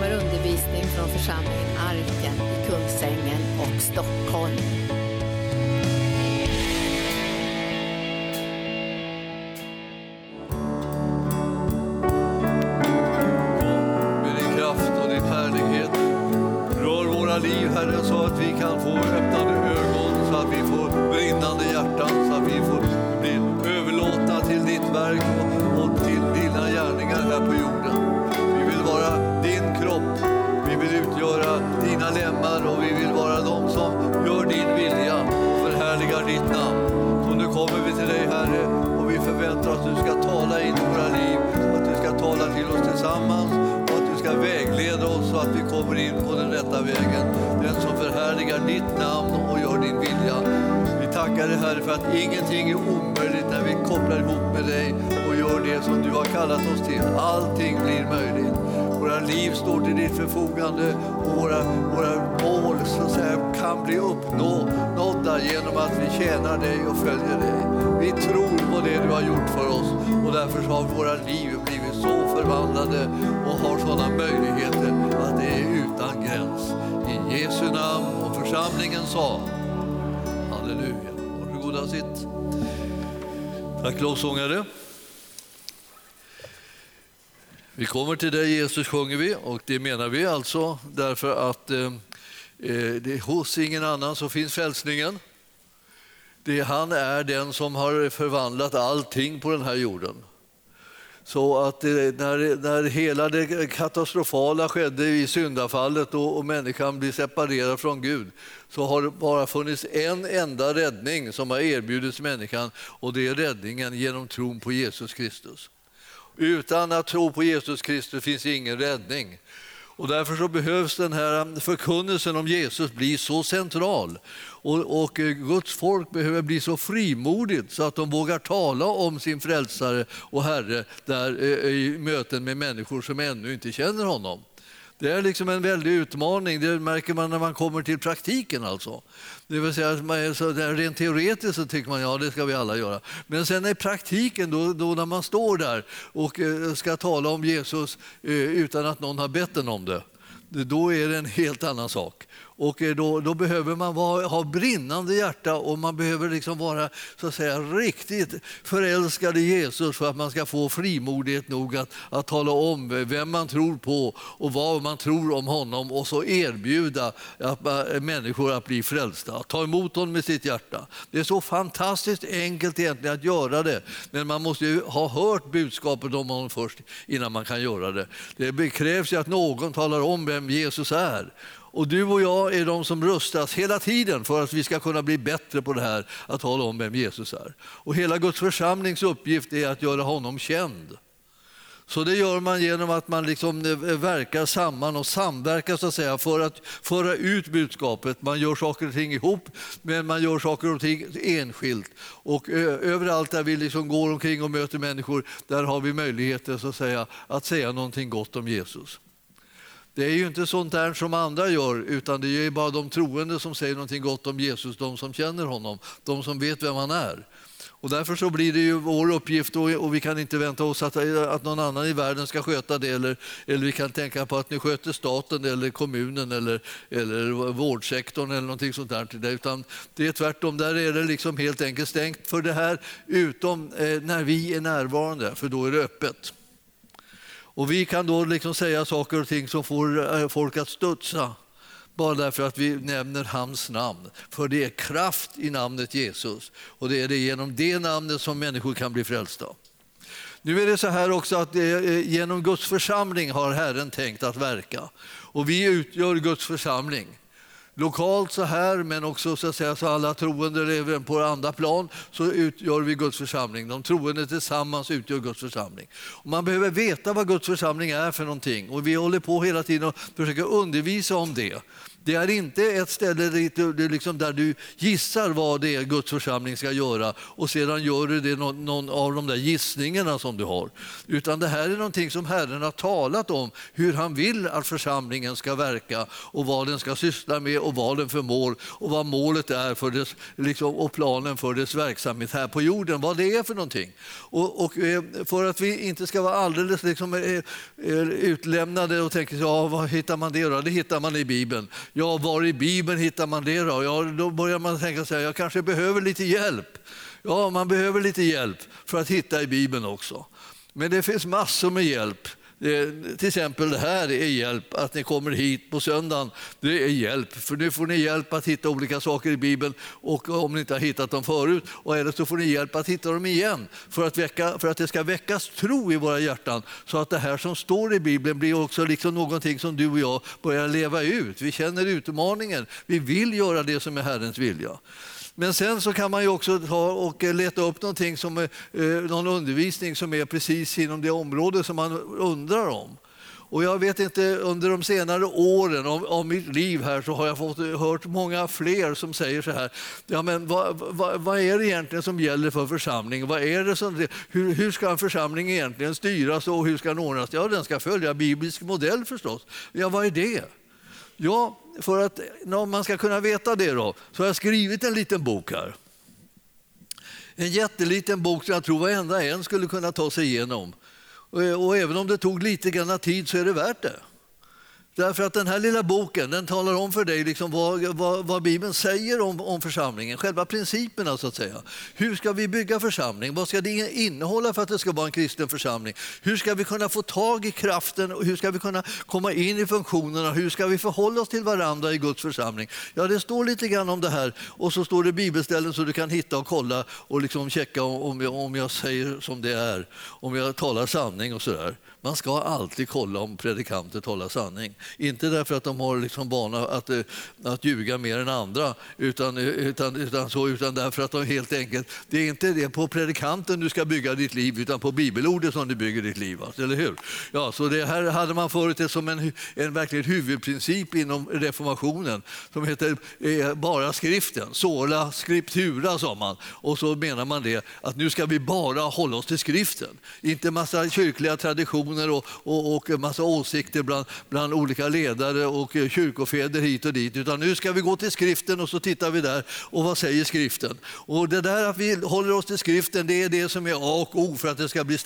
kommer undervisning från församlingen Arken i Kungsängen och Stockholm. För att ingenting är omöjligt när vi kopplar ihop med dig och gör det som du har kallat oss till. Allting blir möjligt. Våra liv står till ditt förfogande och våra, våra mål så att säga, kan bli uppnådda genom att vi tjänar dig och följer dig. Vi tror på det du har gjort för oss och därför har våra liv blivit så förvandlade och har sådana möjligheter att det är utan gräns. I Jesu namn och församlingen sa Tack lovsångare. Vi kommer till dig Jesus sjunger vi och det menar vi alltså därför att eh, eh, det, hos ingen annan så finns frälsningen. Det, han är den som har förvandlat allting på den här jorden. Så att eh, när, när hela det katastrofala skedde i syndafallet och, och människan blir separerad från Gud så har det bara funnits en enda räddning som har erbjudits människan och det är räddningen genom tron på Jesus Kristus. Utan att tro på Jesus Kristus finns ingen räddning. Och därför så behövs den här förkunnelsen om Jesus bli så central. Och, och Guds folk behöver bli så frimodigt så att de vågar tala om sin frälsare och Herre där, eh, i möten med människor som ännu inte känner honom. Det är liksom en väldig utmaning, det märker man när man kommer till praktiken. alltså. Det vill säga, man, så där, rent teoretiskt så tycker man ja det ska vi alla göra. Men sen i praktiken, då, då när man står där och eh, ska tala om Jesus eh, utan att någon har bett en om det, då är det en helt annan sak. Och eh, då, då behöver man vara, ha brinnande hjärta och man behöver liksom vara så att säga, riktigt förälskad i Jesus för att man ska få frimodighet nog att, att tala om vem man tror på och vad man tror om honom och så erbjuda att, att människor att bli frälsta, att ta emot honom med sitt hjärta. Det är så fantastiskt enkelt egentligen att göra det, men man måste ju ha hört budskapet om honom först innan man kan göra det. Det krävs ju att någon talar om vem Jesus är. Och du och jag är de som rustas hela tiden för att vi ska kunna bli bättre på det här att tala om vem Jesus är. Och hela Guds församlings uppgift är att göra honom känd. Så det gör man genom att man liksom eh, verkar samman och samverkar så att säga, för att föra ut budskapet. Man gör saker och ting ihop, men man gör saker och ting enskilt. Och eh, överallt där vi liksom går omkring och möter människor, där har vi möjligheter så att säga, att säga någonting gott om Jesus. Det är ju inte sånt där som andra gör, utan det är bara de troende som säger någonting gott om Jesus, de som känner honom, de som vet vem han är. Och därför så blir det ju vår uppgift och vi kan inte vänta oss att, att någon annan i världen ska sköta det eller, eller vi kan tänka på att nu sköter staten eller kommunen eller, eller vårdsektorn eller någonting sånt där. Utan det är tvärtom, där är det liksom helt enkelt stängt för det här utom eh, när vi är närvarande, för då är det öppet. Och vi kan då liksom säga saker och ting som får eh, folk att studsa bara därför att vi nämner hans namn. För det är kraft i namnet Jesus och det är det genom det namnet som människor kan bli frälsta. Nu är det så här också att eh, eh, genom Guds församling har Herren tänkt att verka och vi utgör Guds församling lokalt så här, men också så att säga, så alla troende lever på andra plan, så utgör vi Guds församling. De troende tillsammans utgör Guds församling. Och man behöver veta vad Guds församling är för någonting och vi håller på hela tiden och försöker undervisa om det. Det är inte ett ställe dit du, liksom där du gissar vad det är Guds församling ska göra och sedan gör du det någon, någon av de där gissningarna som du har. Utan det här är någonting som Herren har talat om, hur han vill att församlingen ska verka och vad den ska syssla med och vad den förmår och vad målet är för dess, liksom, och planen för dess verksamhet här på jorden, vad det är för någonting. Och, och eh, för att vi inte ska vara alldeles liksom, eh, eh, utlämnade och tänka, ja, vad hittar man det då? Det hittar man i Bibeln. Ja, var i Bibeln hittar man det då? Ja, då börjar man tänka sig, jag kanske behöver lite hjälp. Ja, man behöver lite hjälp för att hitta i Bibeln också. Men det finns massor med hjälp. Eh, till exempel det här är hjälp, att ni kommer hit på söndagen. Det är hjälp, för nu får ni hjälp att hitta olika saker i Bibeln och om ni inte har hittat dem förut. Och eller så får ni hjälp att hitta dem igen för att, väcka, för att det ska väckas tro i våra hjärtan så att det här som står i Bibeln blir också liksom någonting som du och jag börjar leva ut. Vi känner utmaningen, vi vill göra det som är Herrens vilja. Men sen så kan man ju också ta och eh, leta upp någonting som, eh, eh, någon undervisning som är precis inom det område som man undrar om. Och jag vet inte, under de senare åren av, av, mitt liv här så har jag fått eh, hört många fler som säger så här, ja men vad, vad, vad är det egentligen som gäller för församlingen? Vad är det som, hur, hur ska en församling egentligen styras och hur ska den ordnas? Ja, den ska följa biblisk modell förstås. Ja, vad är det? Ja, för att om man ska kunna veta det då, så har jag skrivit en liten bok här. En jätteliten bok som jag tror varenda en skulle kunna ta sig igenom. Och, och även om det tog lite grann tid så är det värt det. Därför att den här lilla boken den talar om för dig liksom vad, vad, vad, Bibeln säger om, om församlingen, själva principerna. så att säga. Hur ska vi bygga församling? Vad ska det innehålla för att det ska vara en kristen församling? Hur ska vi kunna få tag i kraften? Hur ska vi kunna komma in i funktionerna? Hur ska vi förhålla oss till varandra i Guds församling? Ja, det står lite grann om det här och så står det bibelställen så du kan hitta och kolla och liksom checka om jag, om jag säger som det är, om jag talar sanning och sådär. Man ska alltid kolla om predikanter talar sanning. Inte därför att de har liksom vana att, eh, att ljuga mer än andra, utan, eh, utan, utan, så, utan därför att de helt enkelt... Det är inte det på predikanten du ska bygga ditt liv, utan på bibelordet som du bygger ditt liv. Eller hur? Ja, så det här hade man förut det som en, en verklig huvudprincip inom reformationen som heter eh, bara skriften, sola scriptura sa man. Och så menar man det att nu ska vi bara hålla oss till skriften, inte massa kyrkliga traditioner diskussioner och, och, och en massa åsikter bland, bland olika ledare och eh, kyrkofäder hit och dit. Utan nu ska vi gå till skriften och så tittar vi där och vad säger skriften? Och det där att vi håller oss till skriften det är det som är A och O för att det ska bli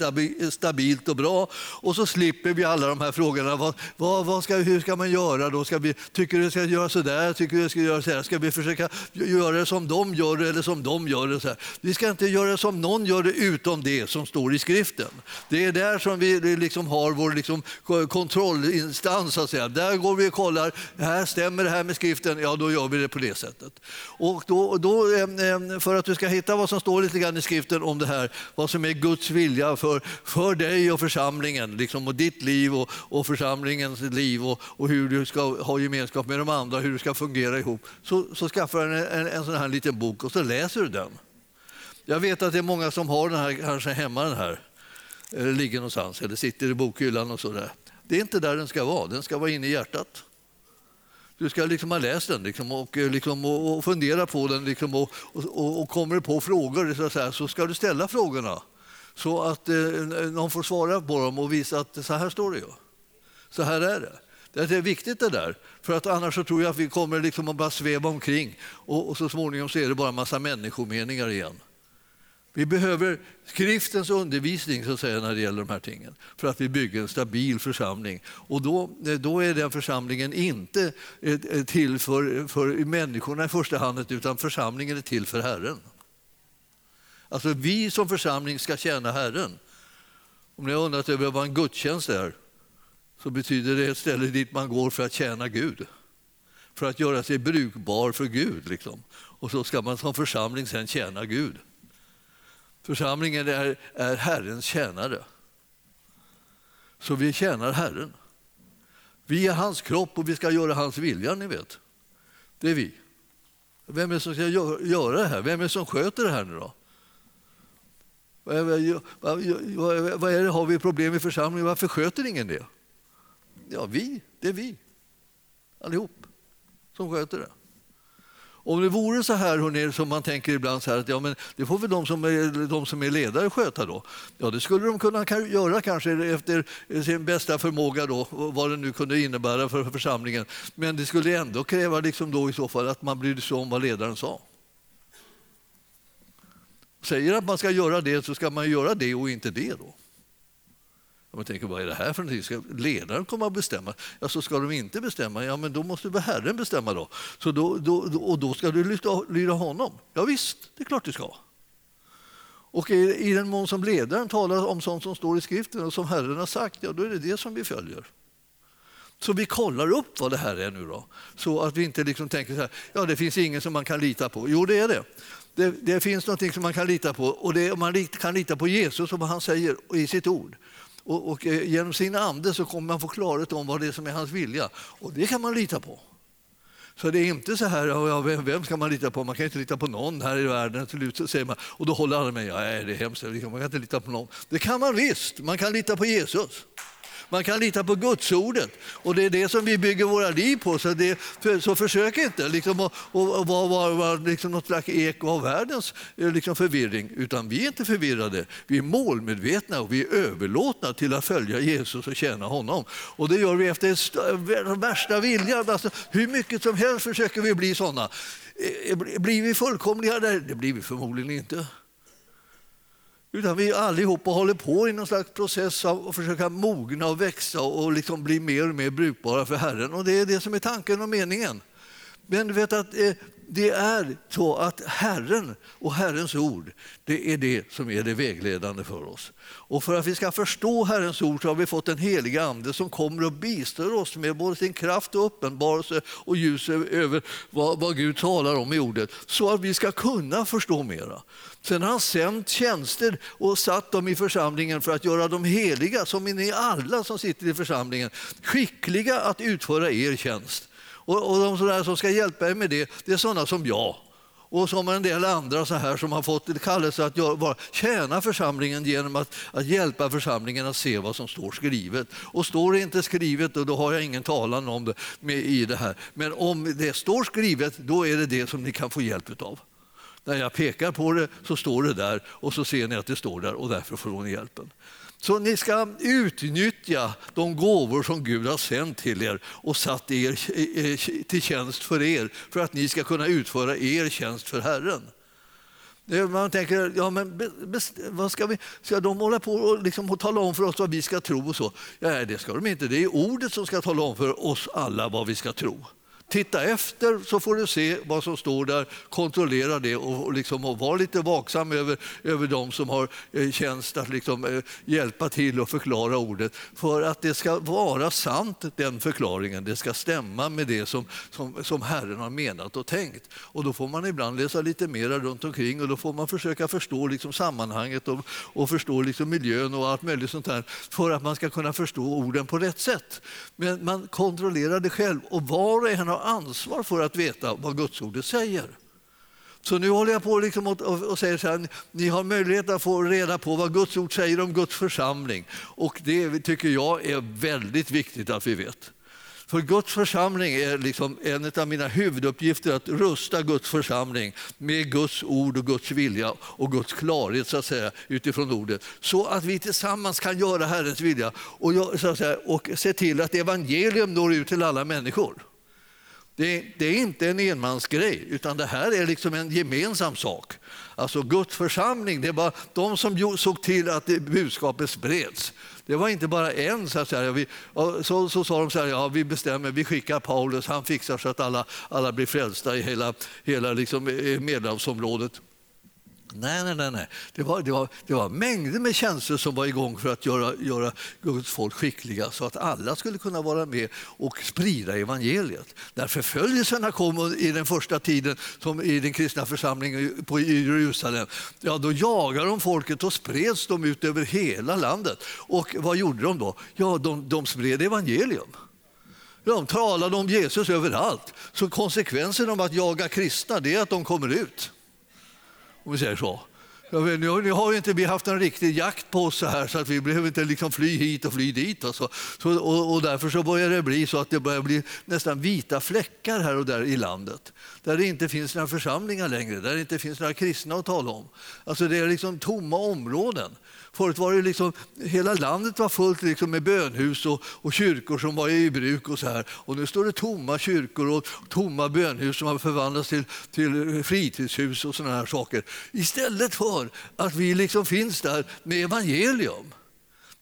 stabilt och bra. Och så slipper vi alla de här frågorna. Vad, vad, vad ska, hur ska man göra då? Ska vi, tycker du ska göra så där? Tycker du ska göra så här? Ska vi försöka göra det som de gör eller som de gör det? Så här? Vi ska inte göra som någon gör det utom det som står i skriften. Det är där som vi liksom liksom har vår liksom kontrollinstans. Att säga. Där går vi och kollar, här stämmer det här med skriften, ja då gör vi det på det sättet. Och då, då, för att du ska hitta vad som står lite grann i skriften om det här, vad som är Guds vilja för, för dig och församlingen, liksom, och ditt liv och, och församlingens liv och, och, hur du ska ha gemenskap med de andra, hur du ska fungera ihop, så, så skaffar du en, en, en sån här liten bok och så läser du den. Jag vet att det är många som har den här kanske hemma. Den här eller ligger någonstans eller sitter i bokhyllan och sådär. Det är inte där den ska vara, den ska vara inne i hjärtat. Du ska liksom ha läst den liksom, och, eh, liksom, och, och fundera på den liksom, och, och, och kommer du på frågor så, säga, så ska du ställa frågorna så att eh, någon får svara på dem och visa att så här står det ju. Så här är det. Det är viktigt det där, för att annars så tror jag att vi kommer liksom att bara sväva omkring och, och så småningom så är det bara en massa människomeningar igen. Vi behöver skriftens undervisning så att säga, när det gäller de här tingen för att vi bygger en stabil församling. Och då, då är den församlingen inte eh, till för, för människorna i första hand utan församlingen är till för Herren. Alltså vi som församling ska tjäna Herren. Om ni har undrat över vad en gudstjänst är så betyder det ett ställe dit man går för att tjäna Gud. För att göra sig brukbar för Gud. Liksom. Och så ska man som församling sen tjäna Gud. Församlingen är, är Herrens tjänare. Så vi tjänar Herren. Vi är hans kropp och vi ska göra hans vilja, ni vet. Det är vi. Vem är det som ska göra det här? Vem är det som sköter det här nu då? Vad är det, har vi problem i församlingen? Varför sköter ingen det? Ja, vi. Det är vi. Allihop. som sköter det. Om det vore så här hörrni, som man tänker ibland så här, att ja, men det får väl de som, är, de som är ledare sköta då. Ja, det skulle de kunna göra kanske efter sin bästa förmåga då, vad det nu kunde innebära för församlingen. Men det skulle ändå kräva liksom då i så fall att man brydde sig om vad ledaren sa. Säger att man ska göra det så ska man göra det och inte det då. Man tänker, vad är det här för någonting? Ska ledaren komma och bestämma? Ja, så ska de inte bestämma, ja men då måste väl Herren bestämma då. Så då, då, och då ska du lyda, lyda honom? Ja, visst, det är klart du ska. Och i, i den mån som ledaren talar om sånt som står i skriften och som Herren har sagt, ja då är det det som vi följer. Så vi kollar upp vad det här är nu då, så att vi inte liksom tänker så här, ja det finns ingen som man kan lita på. Jo, det är det. Det, det finns någonting som man kan lita på och det, man kan lita på Jesus och vad han säger i sitt ord. Och, och eh, genom sin ande så kommer man få klarhet om vad det är som är hans vilja. Och det kan man lita på. Så det är inte så här, ja, vem ska man lita på? Man kan inte lita på någon här i världen. Till säger man, och då håller alla med, ja, det är hemskt, man kan inte lita på någon. Det kan man visst, man kan lita på Jesus. Man kan lita på Gudsordet och det är det som vi bygger våra liv på. Så, det, så försök inte liksom, att, vara, vara, vara liksom något slags eko av världens eh, liksom, förvirring. Utan vi är inte förvirrade. Vi är målmedvetna och vi är överlåtna till att följa Jesus och tjäna honom. Och det gör vi efter värsta vilja. Alltså, hur mycket som helst försöker vi bli sådana. Eh, eh, blir vi fullkomliga? Det blir vi förmodligen inte. Utan vi allihopa håller på i någon slags process av att försöka mogna och växa och liksom bli mer och mer brukbara för Herren. Och det är det som är tanken och meningen. Men du vet att eh, det är så att Herren och Herrens ord, det är det som är det vägledande för oss. Och för att vi ska förstå Herrens ord så har vi fått en helig ande som kommer och bistår oss med både sin kraft och uppenbarelse och ljus över vad, vad Gud talar om i ordet, så att vi ska kunna förstå mera. Sen har han sänt tjänster och satt dem i församlingen för att göra dem heliga, som ni alla som sitter i församlingen, skickliga att utföra er tjänst. Och, och de som, som ska hjälpa er med det, det är sådana som jag och som en del andra så här som har fått kallelse att göra, tjäna församlingen genom att, att hjälpa församlingen att se vad som står skrivet. Och står det inte skrivet då, då har jag ingen talan om det med, i det här. Men om det står skrivet, då är det det som ni kan få hjälp av. När jag pekar på det så står det där och så ser ni att det står där och därför får ni hjälpen. Så ni ska utnyttja de gåvor som Gud har sänt till er och satt er eh, eh, till tjänst för er för att ni ska kunna utföra er tjänst för Herren. Eh, man tänker, ja, men vad ska, vi, ska de hålla på och, liksom, och tala om för oss vad vi ska tro? och så? Ja, det ska de inte. Det är ordet som ska tala om för oss alla vad vi ska tro. Titta efter så får du se vad som står där, kontrollera det och, liksom, och var lite vaksam över, över de som har eh, tjänst att liksom, eh, hjälpa till och förklara ordet. För att det ska vara sant, den förklaringen. Det ska stämma med det som, som, som Herren har menat och tänkt. Och då får man ibland läsa lite mer runt omkring och då får man försöka förstå liksom, sammanhanget och, och förstå liksom, miljön och allt möjligt sånt där för att man ska kunna förstå orden på rätt sätt. Men man kontrollerar det själv och var och en har ansvar för att veta vad Gudsordet säger. Så nu håller jag på liksom och, och, säger så här, ni har möjlighet att få reda på vad Guds ord säger om Guds församling. Och det tycker jag är väldigt viktigt att vi vet. För Guds församling är liksom en av mina huvuduppgifter att rusta Guds församling med Guds ord och Guds vilja och Guds klarhet så att säga, utifrån ordet. Så att vi tillsammans kan göra Herrens vilja och, så att säga, och se till att evangelium når ut till alla människor. Det, det, är inte en enmansgrej, utan det här är liksom en gemensam sak. Alltså Guds församling, det var de som såg till att budskapet spreds. Det var inte bara en. Så, att säga. Vi, så, så sa de så här, ja, vi bestämmer, vi skickar Paulus, han fixar så att alla, alla blir frälsta i hela, hela liksom eh, Medelhavsområdet. Nej, nej, nej. nej. Det, var, det, var, det var mängder med tjänster som var igång för att göra, göra Guds folk skickliga så att alla skulle kunna vara med och sprida evangeliet. När förföljelserna kom i den första tiden som i den kristna församlingen på Jerusalem, ja, då jagade de folket och spreds de ut över hela landet. Och vad gjorde de då? Ja, de, de spred evangelium. De talade om Jesus överallt. Så konsekvensen av att jaga kristna är att de kommer ut om vi säger så. vet, nu, nu har ju inte vi haft en riktig jakt på oss så här så att vi behöver inte liksom fly hit och fly dit. Och, så. Så, och, och därför så börjar det bli så att det börjar bli nästan vita fläckar här och där i landet. Där det inte finns några församlingar längre, där det inte finns några kristna att tala om. Alltså det är liksom tomma områden. Förut var det liksom, hela landet var fullt liksom med bönhus och, och kyrkor som var i bruk. och så här. Och nu står det tomma kyrkor och tomma bönhus som har förvandlats till, till fritidshus och sådana här saker. Istället för att vi liksom finns där med evangelium.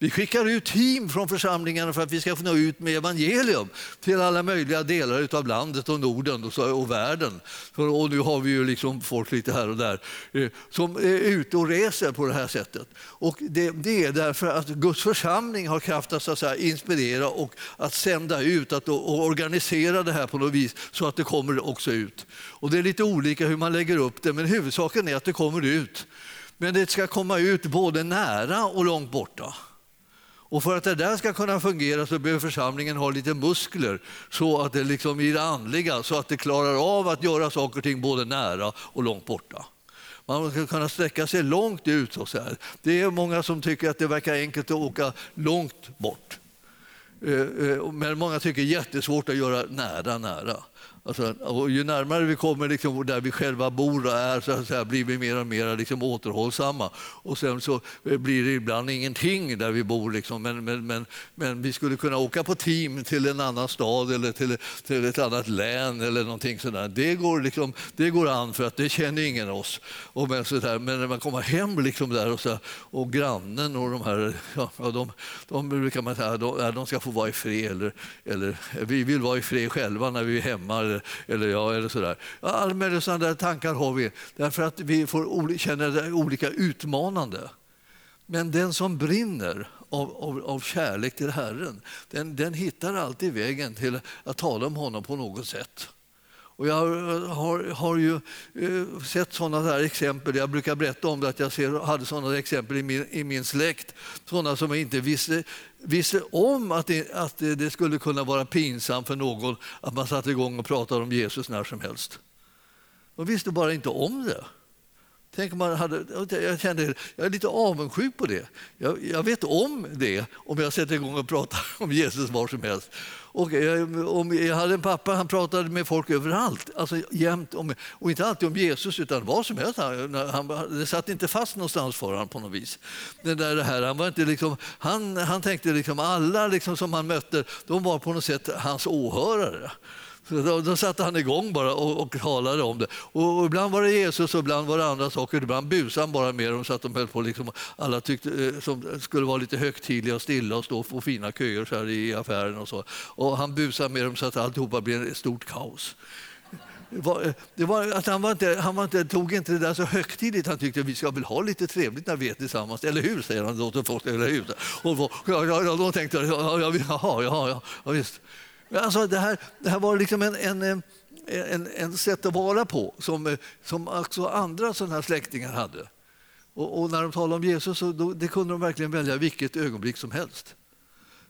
Vi skickar ut team från församlingarna för att vi ska få nå ut med evangelium till alla möjliga delar av landet och Norden och, så, och världen. Och nu har vi ju liksom folk lite här och där eh, som är ute och reser på det här sättet. Och det, det är därför att Guds församling har kraft att, så att säga, inspirera och att sända ut att, och organisera det här på något vis så att det kommer också ut. Och det är lite olika hur man lägger upp det men huvudsaken är att det kommer ut. Men det ska komma ut både nära och långt borta. Och för att det där ska kunna fungera så behöver församlingen ha lite muskler så att det liksom i det andliga, så att det klarar av att göra saker och ting både nära och långt borta. Man ska kunna sträcka sig långt ut. Och så här. Det är många som tycker att det verkar enkelt att åka långt bort. Eh, eh, men många tycker det är jättesvårt att göra nära, nära. Alltså, och ju närmare vi kommer liksom, där vi själva bor och är så att säga, blir vi mer och mer liksom, återhållsamma. Och sen så eh, blir det ibland ingenting där vi bor. Liksom. Men, men, men, men vi skulle kunna åka på team till en annan stad eller till, till ett annat län eller någonting sådär. Det går, liksom, det går an för att det känner ingen oss. Och men, så där, men när man kommer hem liksom där och, så, och grannen och de här, ja, de, de brukar man säga, de, de ska få vara i fred. Eller, eller vi vill vara i fred själva när vi är hemma eller, eller, ja, eller sådär. Alla möjliga sådana tankar har vi därför att vi får känna det olika utmanande. Men den som brinner av, av, av kärlek till Herren, den, den hittar alltid vägen till att tala om honom på något sätt. Och jag har, har ju eh, sett sådana där exempel. Jag brukar berätta om det, att jag ser, hade sådana exempel i min, i min släkt. Sådana som jag inte visste, visste om att det, att det skulle kunna vara pinsamt för någon att man satte igång och pratade om Jesus när som helst. De visste bara inte om det. Tänk om man hade, jag, kände, jag är lite avundsjuk på det. Jag, jag, vet om det om jag sätter igång och pratar om Jesus var som helst. Och jag, om jag hade en pappa han pratade med folk överallt, alltså jämt om, och inte alltid om Jesus utan vad som helst. Han, han, det satt inte fast någonstans för honom på något vis. Det där, det här, han, var inte liksom, han, han tänkte liksom alla liksom som han mötte, de var på något sätt hans åhörare. Då, då satte han igång bara och, och talade om det. Och, och ibland var det Jesus och ibland var det andra saker. Ibland busade han bara med dem så att de höll på liksom, alla tyckte eh, som skulle vara lite högtidliga och stilla och stå på fina köer så här i affären och så. Och han busade med dem så att alltihopa blev ett stort kaos. Det var, att han, var inte, han var inte, tog inte det där så högtidligt. Han tyckte att vi ska väl ha lite trevligt när vi är tillsammans. Eller hur, säger han då till folk. Eller hur? Och, och, ja, ja, då tänkte jag, ja, ja, ja, ja, ja, visst. Alltså det, här, det här var liksom en, en, en, en sätt att vara på som, som också andra sådana här släktingar hade. Och, och, när de talade om Jesus så då, det kunde de verkligen välja vilket ögonblick som helst.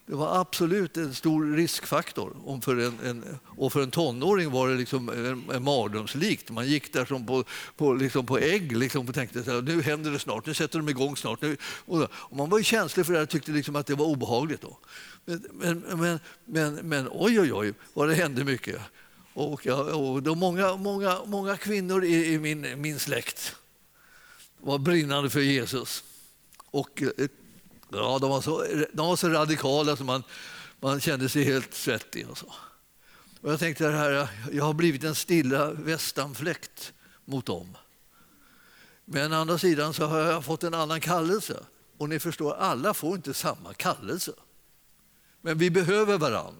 Det var absolut en stor riskfaktor. Om för en, en, och för en tonåring var det liksom en, en mardrömslikt. Man gick där som på, på, liksom på ägg liksom, och tänkte att nu händer det snart, nu sätter de igång snart. Nu, och, och man var ju känslig för det och tyckte liksom att det var obehagligt. Då. Men, men, men, men, oj, oj, oj, vad det hände mycket. Och, jag, och då många, många, många kvinnor i, i min, min släkt var brinnande för Jesus. Och eh, ja, de, var så, de var så radikala så man, man kände sig helt svettig. Och så. Och jag tänkte här, jag har blivit en stilla västanfläkt mot dem. Men å andra sidan så har jag fått en annan kallelse. Och ni förstår, alla får inte samma kallelse. Men vi behöver varann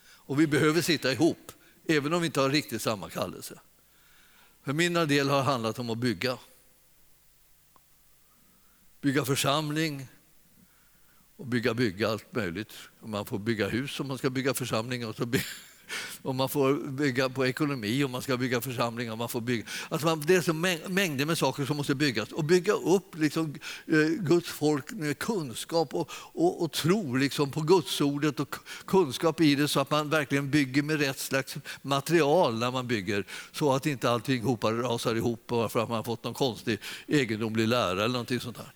och vi behöver sitta ihop, även om vi inte har riktigt samma kallelse. För min del har det handlat om att bygga. Bygga församling och bygga, bygga allt möjligt. Man får bygga hus om man ska bygga församling. Och så och man får bygga på ekonomi och man ska bygga församlingar. Man får bygga. Alltså man, det är så mängder med saker som måste byggas och bygga upp liksom, eh, Guds folk med kunskap och, och, och tro liksom, på Gudsordet och kunskap i det så att man verkligen bygger med rätt slags material när man bygger så att inte allting hopar, rasar ihop bara för att man har fått någon konstig egendomlig lära eller någonting sånt Här.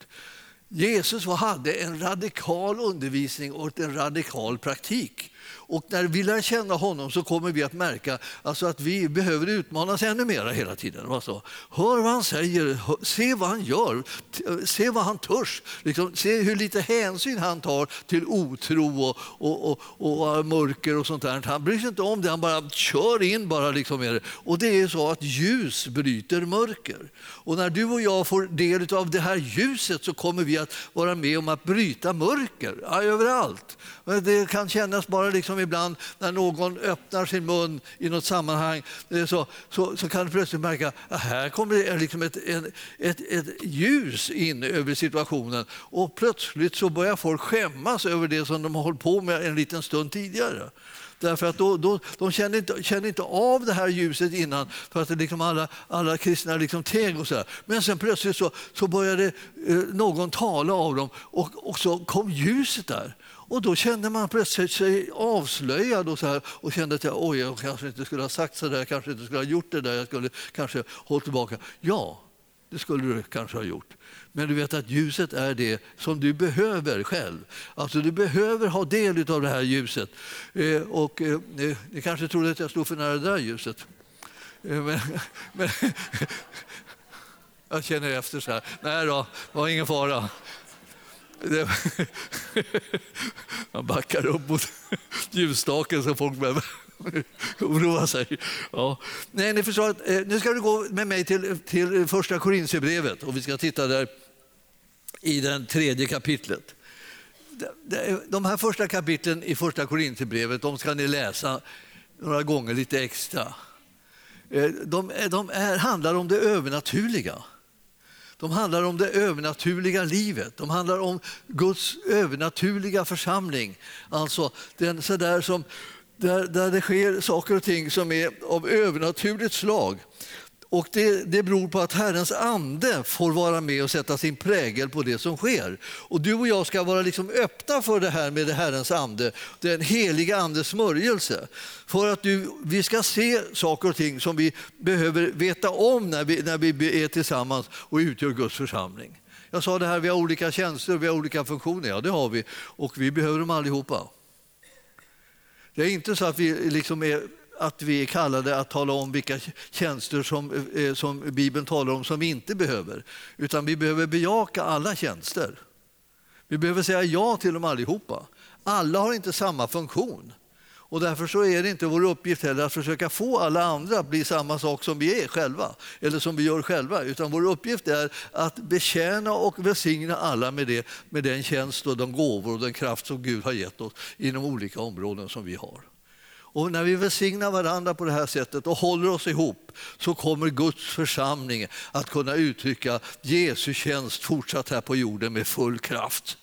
Jesus hade en radikal undervisning och en radikal praktik. Och när vi lär känna honom så kommer vi att märka alltså att vi behöver utmanas ännu mer hela tiden. Alltså, hör vad han säger, se vad han gör, eh, se vad han törs. Liksom, se hur lite hänsyn han tar till otro och, och, och, och eh, mörker och sånt där. Han bryr sig inte om det, han bara kör in bara liksom med det. Och det är så att ljus bryter mörker. Och när du och jag får del av det här ljuset så kommer vi att vara med om att bryta mörker ja, överallt. Eh, det kan kännas bara liksom ibland när någon öppnar sin mun i något sammanhang eh, så, så, så kan du plötsligt märka att här kommer det liksom ett, ett, ett, ett ljus in över situationen och plötsligt så börjar folk skämmas över det som de har hållit på med en liten stund tidigare. Därför att då, då, de känner inte, känner inte av det här ljuset innan för att det liksom alla, alla kristna liksom teg och så. Men sen plötsligt så, så började eh, någon tala av dem och, och så kom ljuset där. Och då kände man plötsligt sig avslöjad och, så här, och kände att jag, oj, jag kanske inte skulle ha sagt så där, jag kanske inte skulle ha gjort det där, jag skulle kanske hållit tillbaka. Ja, det skulle du kanske ha gjort. Men du vet att ljuset är det som du behöver själv. Alltså du behöver ha del av det här ljuset. Eh, och, eh, eh, ni kanske trodde att jag stod för nära det där ljuset. Eh, men, men jag känner efter så här. Nej då, det var ingen fara. Man backar upp mot ljusstaken så folk behöver oroa sig. Ja. Nej, ni förstår att, eh, nu ska du gå med mig till, till första Korintierbrevet och vi ska titta där i det tredje kapitlet. De här första kapitlen i första Korintierbrevet de ska ni läsa några gånger lite extra. Eh, de, de är, handlar om det övernaturliga. De handlar om det övernaturliga livet. De handlar om Guds övernaturliga församling. Alltså den så som, där, där det sker saker och ting som är av övernaturligt slag. Och det, det beror på att Herrens ande får vara med och sätta sin prägel på det som sker. Och du och jag ska vara liksom öppna för det här med det Herrens ande, den heliga andes smörjelse. För att du, vi ska se saker och ting som vi behöver veta om när vi, när vi är tillsammans och utgör Guds församling. Jag sa det här, vi har olika tjänster, vi har olika funktioner. Ja, det har vi. Och vi behöver dem allihopa. Det är inte så att vi liksom är att vi är kallade att tala om vilka tjänster som, eh, som Bibeln talar om som vi inte behöver. Utan vi behöver bejaka alla tjänster. Vi behöver säga ja till dem allihopa. Alla har inte samma funktion. Och därför så är det inte vår uppgift heller att försöka få alla andra att bli samma sak som vi är själva, eller som vi gör själva. Utan vår uppgift är att betjäna och välsigna alla med, det, med den tjänst och de gåvor och den kraft som Gud har gett oss inom olika områden som vi har. Och när vi välsignar varandra på det här sättet och håller oss ihop så kommer Guds församling att kunna uttrycka Jesu tjänst fortsatt här på jorden med full kraft.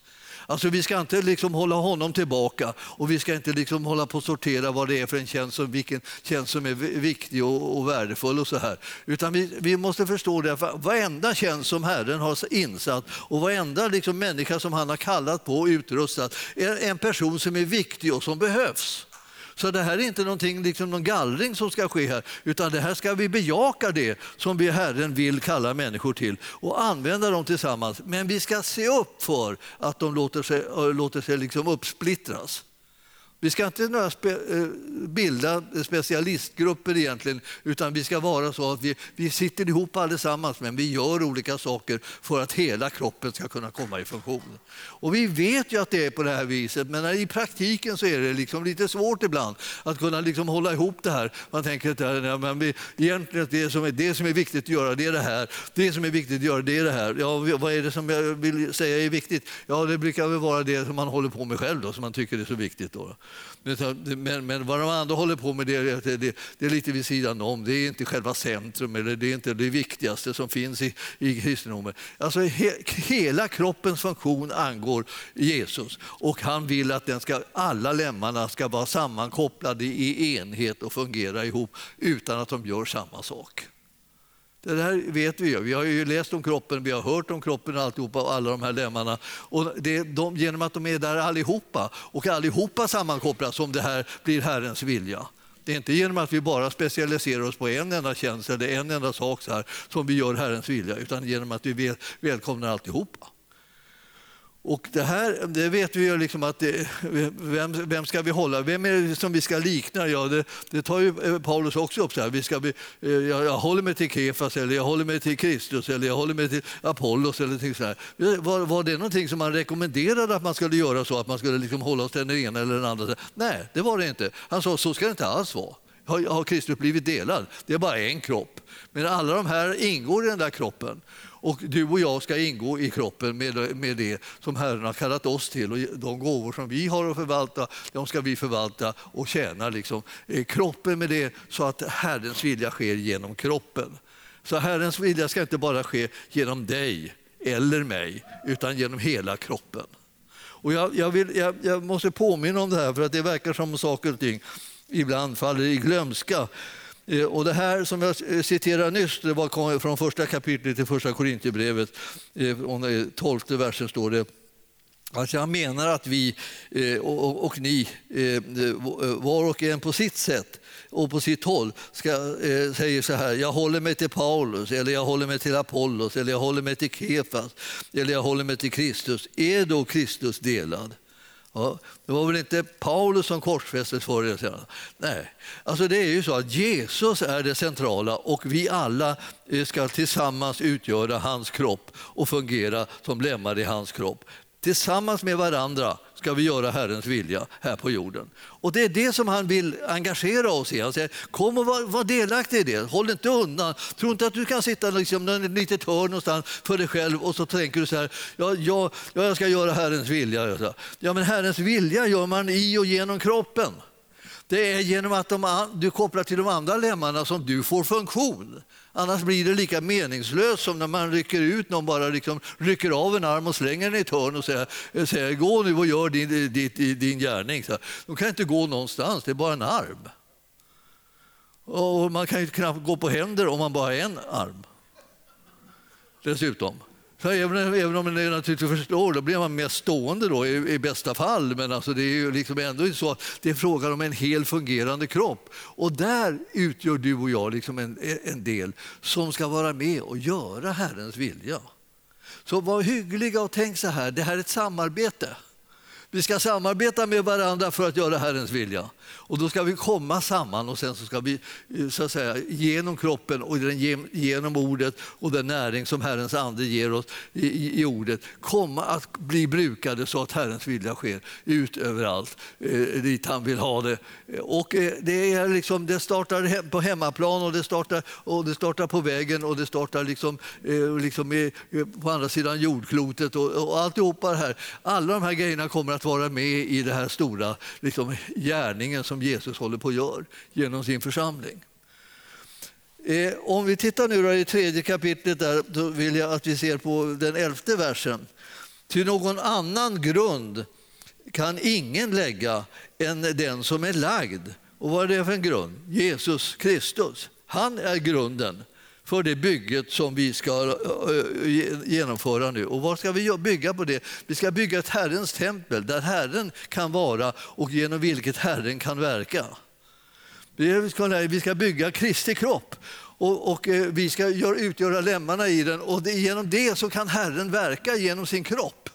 Alltså vi ska inte liksom hålla honom tillbaka och vi ska inte liksom hålla på att sortera vad det är för en tjänst som, vilken tjänst som är viktig och, och värdefull och så här. Utan vi, vi måste förstå det, för varenda tjänst som Herren har insatt och varenda liksom människa som han har kallat på och utrustat är en person som är viktig och som behövs. Så det här är inte någonting, liksom någon gallring som ska ske här, utan det här ska vi bejaka det som vi Herren vill kalla människor till och använda dem tillsammans. Men vi ska se upp för att de låter sig, äh, låter sig liksom uppsplittras. Vi ska inte spe, eh, bilda specialistgrupper egentligen, utan vi ska vara så att vi, vi sitter ihop allesammans, men vi gör olika saker för att hela kroppen ska kunna komma i funktion. Och vi vet ju att det är på det här viset, men i praktiken så är det liksom lite svårt ibland att kunna liksom hålla ihop det här. Man tänker att ja, men vi, egentligen det som, är, det som är viktigt att göra, det är det här. Det som är viktigt att göra, det är det här. Ja, vad är det som jag vill säga är viktigt? Ja, det brukar väl vara det som man håller på med själv, då, som man tycker är så viktigt. Då. Men, men vad de andra håller på med det, det, det, det, är lite vid sidan om. Det är inte själva centrum eller det är inte det viktigaste som finns i, i kristendomen. Alltså, he, hela kroppens funktion angår Jesus och han vill att den ska, alla lemmarna ska vara sammankopplade i enhet och fungera ihop utan att de gör samma sak. Det där vet vi ju. Vi har ju läst om kroppen, vi har hört om kroppen och alltihopa, och alla de här lemmarna. Och det är de, genom att de är där allihopa och allihopa sammankopplas som det här blir Herrens vilja. Det är inte genom att vi bara specialiserar oss på en enda tjänst eller en enda sak så här, som vi gör Herrens vilja, utan genom att vi välkomnar alltihopa. Och det här det vet vi ju liksom att det, vem, vem ska vi hålla? Vem är det som vi ska likna? Ja, det, det tar ju eh, Paulus också upp. Så här. Vi ska bli, eh, jag, jag håller mig till Kefas, eller jag håller mig till Kristus eller jag håller mig till Apollos. Eller så här. Eh, var, var det någonting som man rekommenderade att man skulle göra så? Att man skulle liksom hålla sig till den ena eller den andra? Nej, det var det inte. Han sa så ska det inte alls vara har, har Kristus blivit delad. Det är bara en kropp. Men alla de här ingår i den där kroppen. Och du och jag ska ingå i kroppen med, med det som Herren har kallat oss till. Och de gåvor som vi har att förvalta, de ska vi förvalta och tjäna liksom, eh, kroppen med det så att Herrens vilja sker genom kroppen. Så Herrens vilja ska inte bara ske genom dig eller mig, utan genom hela kroppen. Och jag, jag, vill, jag, jag måste påminna om det här, för att det verkar som saker och ting ibland faller i glömska. Eh, och det här som jag eh, citerade nyss det var från första kapitlet i första Korintierbrevet. Eh, tolfte versen står det Alltså jag menar att vi och, ni, var och en på sitt sätt och på sitt håll, ska, säger så här, jag håller mig till Paulus, eller jag håller mig till Apollos, eller jag håller mig till Kefas, eller jag håller mig till Kristus. Är då Kristus delad? Ja, det var väl inte Paulus som korsfästes förr eller senare? Nej, alltså det är ju så att Jesus är det centrala och vi alla eh, ska tillsammans utgöra hans kropp och fungera som lemmar i hans kropp. Tillsammans med varandra ska vi göra Herrens vilja här på jorden. Och Det är det som han vill engagera oss i. Han säger kom och var, var delaktig i det, håll inte undan. Tro inte att du kan sitta liksom i ett litet hörn någonstans för dig själv och så tänker du så här, ja, ja, jag ska göra Herrens vilja. Ja, men Herrens vilja gör man i och genom kroppen. Det är genom att de, du kopplar till de andra lemmarna som du får funktion. Annars blir det lika meningslöst som när man rycker ut någon, bara liksom rycker av en arm och slänger den i ett hörn och säger, säger gå nu och gör din, din, din gärning. Så de kan inte gå någonstans, det är bara en arm. Och man kan ju knappt gå på händer om man bara har en arm. Dessutom. Så även, även om man naturligtvis förstår, då blir man mest stående då, i, i, bästa fall. Men alltså det är ju liksom ändå så att det är frågan om en hel fungerande kropp. Och där utgör du och jag liksom en, en del som ska vara med och göra Herrens vilja. Så var hyggliga och tänk så här, det här är ett samarbete. Vi ska samarbeta med varandra för att göra Herrens vilja. Och då ska vi komma samman och sen så ska vi eh, så att säga, genom kroppen och genom ordet och den näring som Herrens ande ger oss i, i ordet komma att bli brukade så att Herrens vilja sker ut överallt eh, dit han vill ha det. Och eh, det, är liksom, det startar på hemmaplan och det startar, och det startar på vägen och det startar liksom, eh, liksom i, eh, på andra sidan jordklotet och, och alltihopa det här. Alla de här grejerna kommer att vara med i den här stora liksom, gärningen som Jesus håller på att göra genom sin församling. Eh, om vi tittar nu i tredje kapitlet där, då vill jag att vi ser på den elfte versen. Till någon annan grund kan ingen lägga än den som är lagd. Och vad är det för en grund? Jesus Kristus. Han är grunden för det bygget som vi ska eh, genomföra nu. Och vad ska vi bygga på det? Vi ska bygga ett Herrens tempel där Herren kan vara och genom vilket Herren kan verka. Vi ska bygga Kristi kropp och, och eh, vi ska utgöra lemmarna i den och genom det så kan Herren verka genom sin kropp.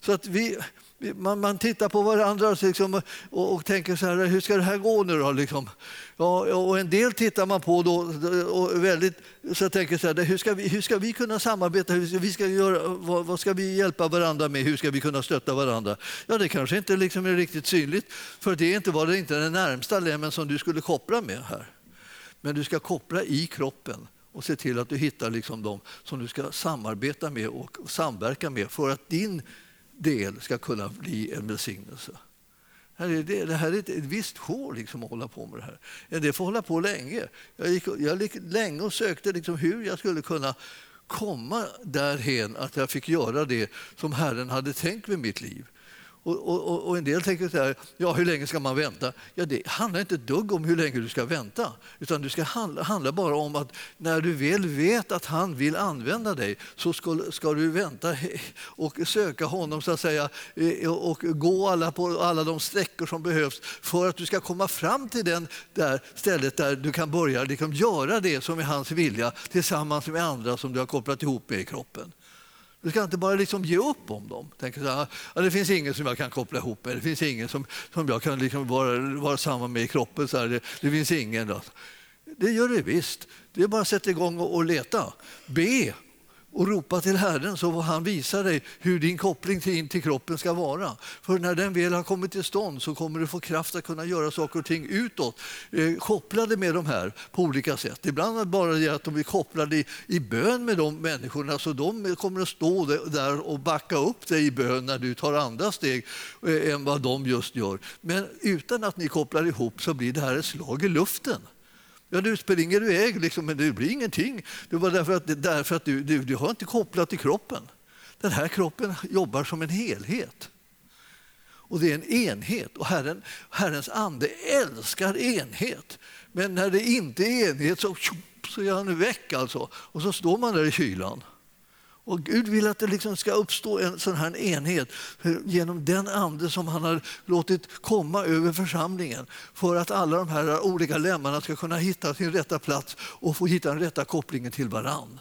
Så att vi, man, man tittar på varandra liksom, och, och, tänker så här, hur ska det här gå nu då? Liksom. Ja, och en del tittar man på då, och väldigt, så tänker så här, hur ska, vi, hur ska vi kunna samarbeta? Hur ska vi ska göra, vad, vad, ska vi hjälpa varandra med? Hur ska vi kunna stötta varandra? Ja, det kanske inte liksom är riktigt synligt, för det är inte, var det inte den närmsta lemmen som du skulle koppla med här. Men du ska koppla i kroppen och se till att du hittar liksom dem som du ska samarbeta med och samverka med för att din del ska kunna bli en välsignelse. Det här är ett visst hår liksom att hålla på med det här. Det får hålla på länge. Jag gick, jag gick länge och sökte liksom hur jag skulle kunna komma därhen att jag fick göra det som Herren hade tänkt med mitt liv. Och, och, och, en del tänker så här, ja hur länge ska man vänta? Ja, det handlar inte ett dugg om hur länge du ska vänta. Utan det ska handla, handla bara om att när du väl vet att han vill använda dig så ska, ska du vänta och söka honom så att säga och gå alla på alla de sträckor som behövs för att du ska komma fram till den där stället där du kan börja liksom göra det som är hans vilja tillsammans med andra som du har kopplat ihop med i kroppen. Du ska inte bara liksom ge upp om dem. Tänka så här, ja, det finns ingen som jag kan koppla ihop med, det finns ingen som, som jag kan liksom vara, vara samman med i kroppen. Så här, det, det finns ingen. Då. Det gör det visst. Det är bara att sätta igång och, och leta. Be och ropa till Herren så får han visa dig hur din koppling in till kroppen ska vara. För när den väl har kommit till stånd så kommer du få kraft att kunna göra saker och ting utåt, eh, kopplade med de här på olika sätt. Ibland bara det att de är kopplade i, i bön med de människorna så de kommer att stå där och backa upp dig i bön när du tar andra steg eh, än vad de just gör. Men utan att ni kopplar ihop så blir det här ett slag i luften. Ja, du springer iväg, liksom, men det blir ingenting. Det var därför att, därför att du, du, du har inte kopplat till kroppen. Den här kroppen jobbar som en helhet. Och det är en enhet. Och Herren, Herrens ande älskar enhet. Men när det inte är enhet så, så är han väck. Alltså. Och så står man där i kylan. Och Gud vill att det liksom ska uppstå en sån här enhet genom den ande som han har låtit komma över församlingen för att alla de här olika lemmarna ska kunna hitta sin rätta plats och få hitta den rätta kopplingen till varann.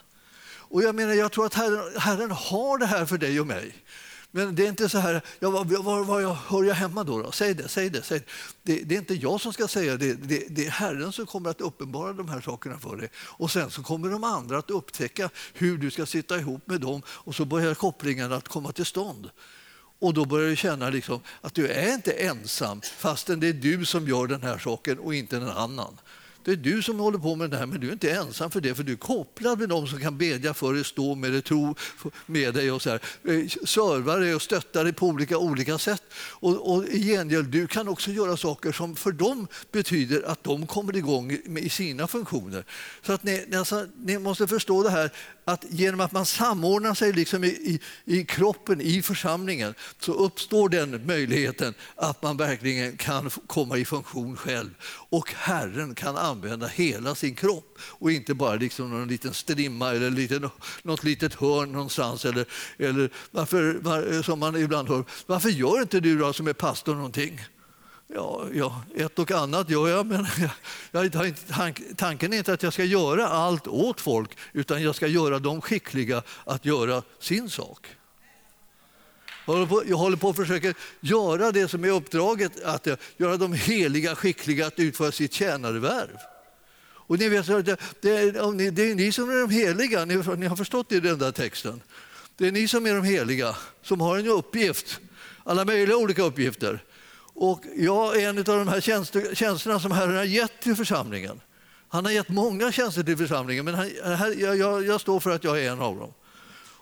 Och jag menar, jag tror att Herren, Herren har det här för dig och mig. Men det är inte så här, ja, var, var, var hör jag hemma då, då? Säg det, säg det. Säg det. det. det. är inte jag som ska säga det, det, det är Herren som kommer att uppenbara de här sakerna för dig. Och sen så kommer de andra att upptäcka hur du ska sitta ihop med dem och så börjar kopplingarna att komma till stånd. Och då börjar du känna liksom att du är inte ensam fastän det är du som gör den här saken och inte en annan. Det är du som håller på med det här, men du är inte ensam för det, för du är kopplad med dem som kan bedja för dig, stå med dig, tro med dig och så här. Eh, Serva dig och stötta dig på olika, olika sätt. Och, och i gengäld, du kan också göra saker som för dem betyder att de kommer igång i sina funktioner. Så att ni, alltså, ni måste förstå det här att genom att man samordnar sig liksom i, i, i, kroppen, i församlingen, så uppstår den möjligheten att man verkligen kan komma i funktion själv. Och Herren kan använda hela sin kropp och inte bara liksom någon liten strimma eller liten, något litet hörn någonstans. Eller, eller varför, som man ibland hör, varför gör inte du då som är pastor någonting? Ja, ja, ett och annat gör jag, men jag, jag, tanken är inte att jag ska göra allt åt folk utan jag ska göra dem skickliga att göra sin sak. Jag håller, på, jag håller på att försöka göra det som är uppdraget, att göra dem heliga, skickliga att utföra sitt tjänarvärv. Och ni vet, det, är, det är ni som är de heliga, ni, ni har förstått det i den där texten. Det är ni som är de heliga, som har en uppgift, alla möjliga olika uppgifter. Och jag är en av de här tjänsterna som Herren har gett till församlingen. Han har gett många tjänster till församlingen, men han, jag, jag, jag, står för att jag är en av dem.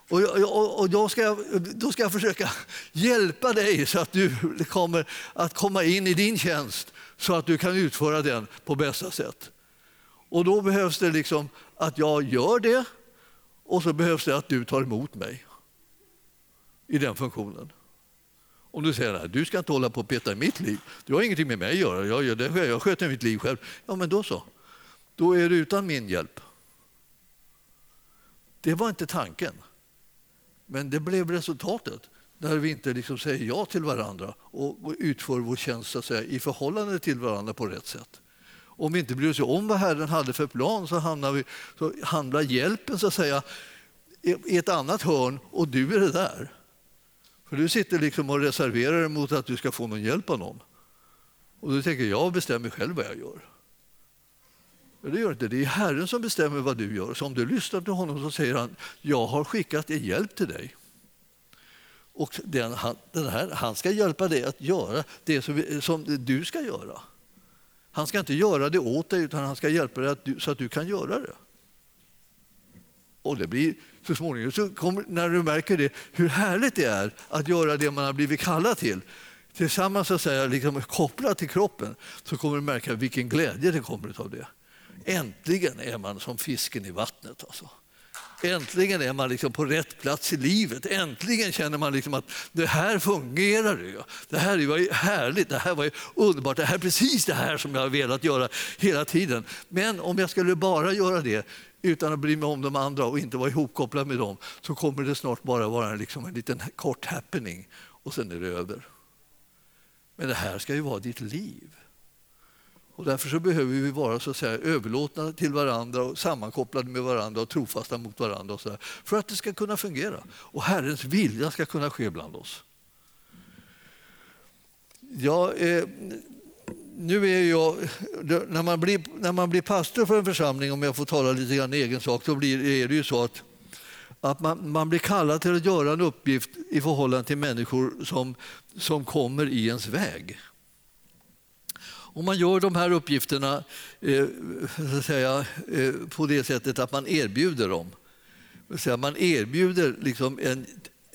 Och, och, och då, ska jag, då ska jag försöka hjälpa dig så att du kommer att komma in i din tjänst så att du kan utföra den på bästa sätt. Och då behövs det liksom att jag gör det och så behövs det att du tar emot mig i den funktionen. Om du säger att du ska inte hålla på och peta i mitt liv, du har ingenting med mig att göra, jag, gör det, jag sköter mitt liv själv. Ja, men då så. Då är du utan min hjälp. Det var inte tanken. Men det blev resultatet när vi inte liksom säger ja till varandra och utför vår tjänst så säga, i förhållande till varandra på rätt sätt. Om vi inte bryr oss om vad Herren hade för plan så hamnar, vi, så hamnar hjälpen så att säga, i ett annat hörn och du är det där. För du sitter liksom och reserverar dig mot att du ska få någon hjälp av någon. Och du tänker jag bestämmer själv vad jag gör. Men det gör inte. Det är Herren som bestämmer vad du gör. Så om du lyssnar till honom så säger han, jag har skickat en hjälp till dig. Och den, han, den här, han ska hjälpa dig att göra det som, som, du ska göra. Han ska inte göra det åt dig utan han ska hjälpa dig att du, så att du kan göra det. Och det blir så småningom, så kommer, när du märker det, hur härligt det är att göra det man har blivit kallad till tillsammans så att säga, liksom kopplat till kroppen så kommer du märka vilken glädje det kommer av det. Äntligen är man som fisken i vattnet. Alltså. Äntligen är man liksom på rätt plats i livet. Äntligen känner man liksom att det här fungerar. Ju. Det här var ju härligt, det här var underbart. Det här är precis det här som jag har velat göra hela tiden. Men om jag skulle bara göra det utan att bry mig om de andra och inte vara ihopkopplad med dem så kommer det snart bara vara liksom en liten kort happening och sen är det över. Men det här ska ju vara ditt liv. Och därför så behöver vi vara så att säga, överlåtna till varandra och sammankopplade med varandra och trofasta mot varandra och så där, för att det ska kunna fungera och Herrens vilja ska kunna ske bland oss. Ja, eh, nu är jag, när, man blir, när man blir pastor för en församling, om jag får tala lite grann egen sak, då blir, är det ju så att, att man, man blir kallad till att göra en uppgift i förhållande till människor som, som kommer i ens väg. Om man gör de här uppgifterna eh, så säga, eh, på det sättet att man erbjuder dem. Man erbjuder liksom en,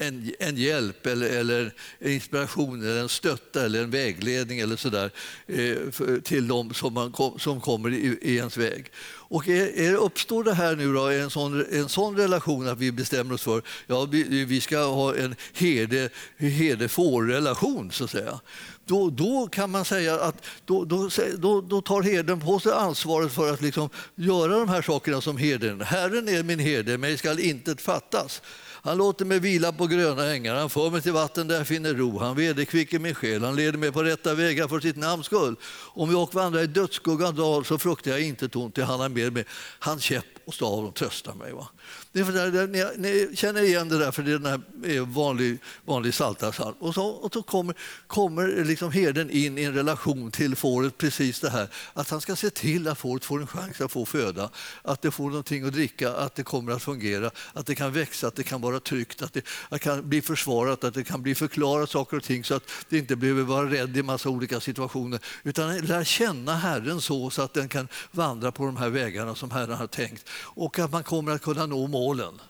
en, en hjälp eller, eller inspiration, eller en stötta eller en vägledning eller så där, eh, till dem som, man kom, som kommer i, i ens väg. Och är, är, uppstår det här nu då, en, sån, en sån relation att vi bestämmer oss för ja, vi, vi ska ha en herde-får-relation, så att säga då, då kan man säga att då, då, då, då tar herden på sig ansvaret för att liksom göra de här sakerna som herden. Herren är min herde, mig skall intet fattas. Han låter mig vila på gröna ängar, han för mig till vatten där jag finner ro. Han vederkvicker min själ, han leder mig på rätta vägar för sitt namns skull. Om jag vandrar i dödsskuggans dal så fruktar jag inte ont, till han är med mig. Hans käpp och stav de tröstar mig. Va? Det är ni, ni, känner igen det där, för det är den här vanlig, vanlig saltarsalm. Och så, och så kommer, kommer liksom herden in i en relation till fåret, precis det här att han ska se till att fåret får en chans att få föda, att det får någonting att dricka, att det kommer att fungera, att det kan växa, att det kan vara tryggt, att det, att det kan bli försvarat, att det kan bli förklarat saker och ting så att det inte behöver vara rädd i massa olika situationer, utan lär känna Herren så, så att den kan vandra på de här vägarna som Herren har tänkt och att man kommer att kunna nå målen.